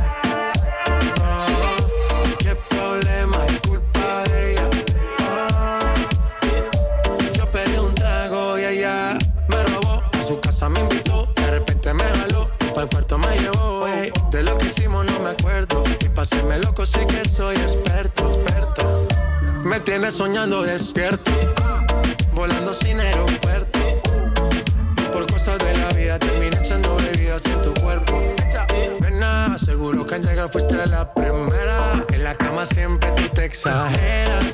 Paséme loco, sé que soy experto, experto. Me tienes soñando despierto, volando sin aeropuerto. Y por cosas de la vida terminé echando bebidas en tu cuerpo. Nena, seguro que al llegar fuiste la primera. En la cama siempre tú te exageras.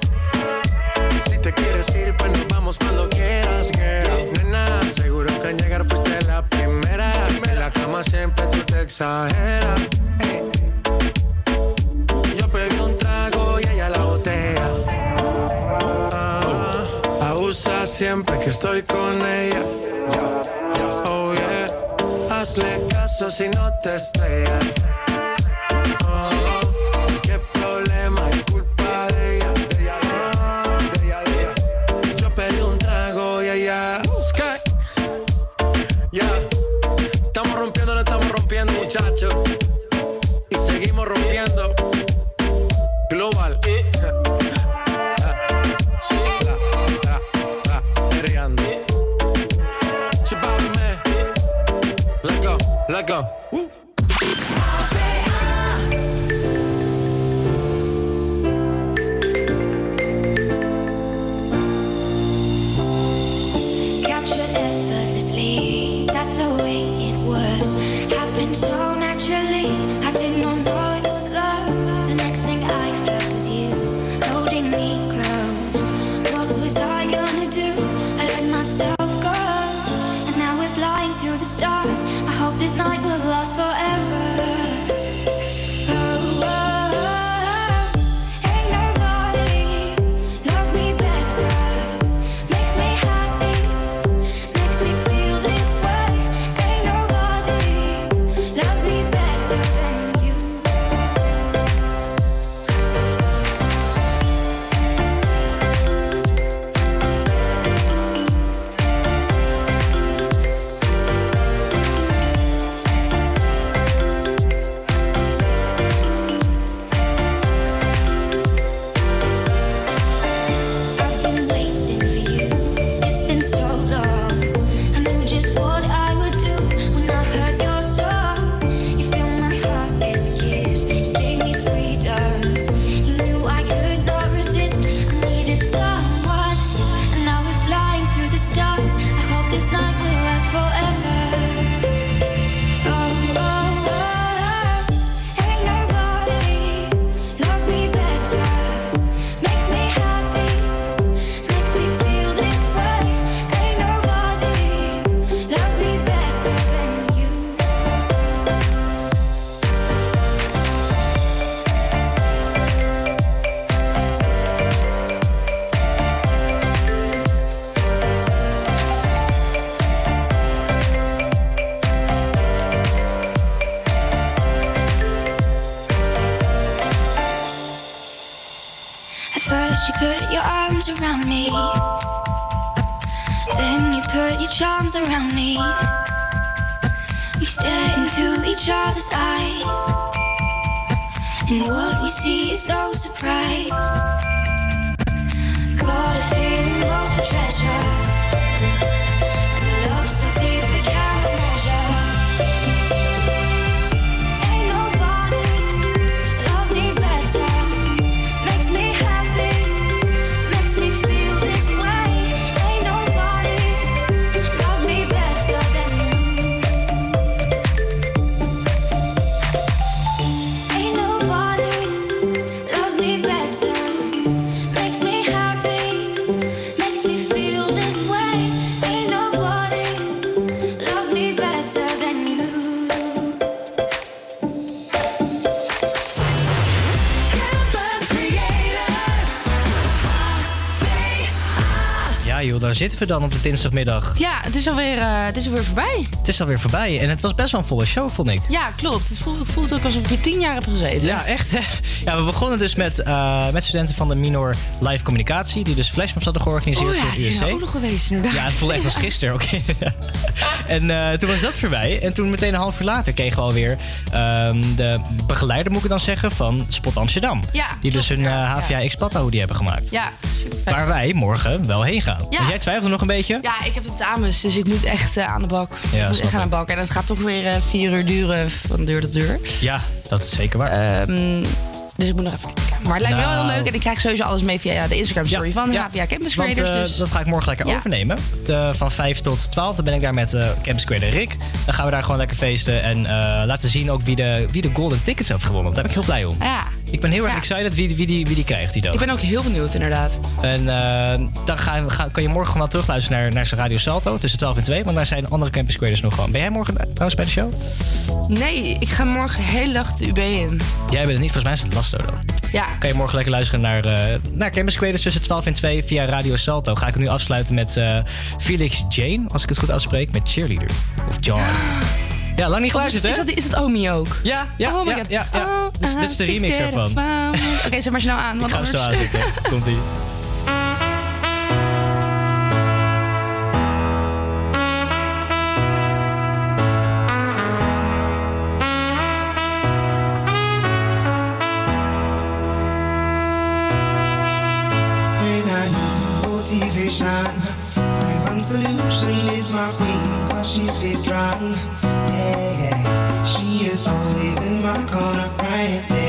Si te quieres ir, pues nos vamos cuando quieras, girl. Nena, seguro que al llegar fuiste la primera. En la cama siempre tú te exageras. Siempre que estoy con ella. Oh yeah. Hazle caso si no te estrellas. Zitten we dan op de dinsdagmiddag. Ja, het is, alweer, eh, het is alweer voorbij. Het is alweer voorbij en het was best wel een volle show, vond ik. Ja, klopt. Het voelt, het voelt ook alsof ik hier tien jaar heb gezeten. Ja, echt. hè? Ja, we begonnen dus met, eh, met studenten van de Minor Live Communicatie, die dus flashmobs hadden georganiseerd Oh ja, voor het USC. ook nog geweest inderdaad. Ja, het voelde echt als gisteren ook. En eh, toen was dat voorbij. En toen meteen een half uur later kregen we alweer ehm, de begeleider, moet ik dan zeggen, van Spot Amsterdam. Ja, die dus hun uh, inderdaad, HVA X-Pata hoodie hebben gemaakt. Ja, super vet. Waar wij morgen wel heen gaan. Ja. Want jij twijfelde nog een beetje? Ja, ik heb tentamens, dus ik moet echt eh, aan de bak. Ja, ik moet echt aan de bak. En het gaat toch weer eh, vier uur duren van deur tot deur. Ja, dat is zeker waar. Ehm, dus ik moet nog even kijken. Maar het lijkt me wel heel Nou. leuk. En ik krijg sowieso alles mee via de Instagram story van HVA Campus Want Creators. eh, dus dat ga ik morgen lekker Ja. overnemen. De- van 5 tot 12 dan ben ik daar met eh Campus Creator Rick. Dan gaan we daar gewoon lekker feesten. En eh, laten zien ook wie de, wie de golden tickets heeft gewonnen. Daar ben ik heel blij om. ja, Ik ben heel erg Ja. excited wie, wie, die, wie die krijgt die dag. ik ben ook heel benieuwd inderdaad. En eh, dan ga, ga, kan je morgen gewoon wel terugluisteren naar, naar zijn Radio Salto tussen 12 en 2. Want daar zijn andere Campus Creators nog gewoon. Ben jij morgen trouwens bij de show? Nee, ik ga morgen de hele dag de UB in. Jij bent het niet, volgens mij is het Lasto dan. Ja, Kan je morgen lekker luisteren naar, eh naar Campus Creators tussen 12 en 2 via Radio Salto. Ga ik nu afsluiten met eh, Felix Jane, als ik het goed uitspreek, met Cheerleader. Of John. Ja, lang niet geluisterd, hè? is dat, is dat Omi ook? Ja, ja, oh my ja, God. ja, ja. Oh, Dit is- dit is de remix ervan. Oké, zet maar snel aan. Ik Want ga hem zo anders... aanzetten. Komt-ie. My one solution is my queen, she stays strong. Yeah, yeah. She is always in my corner, right there.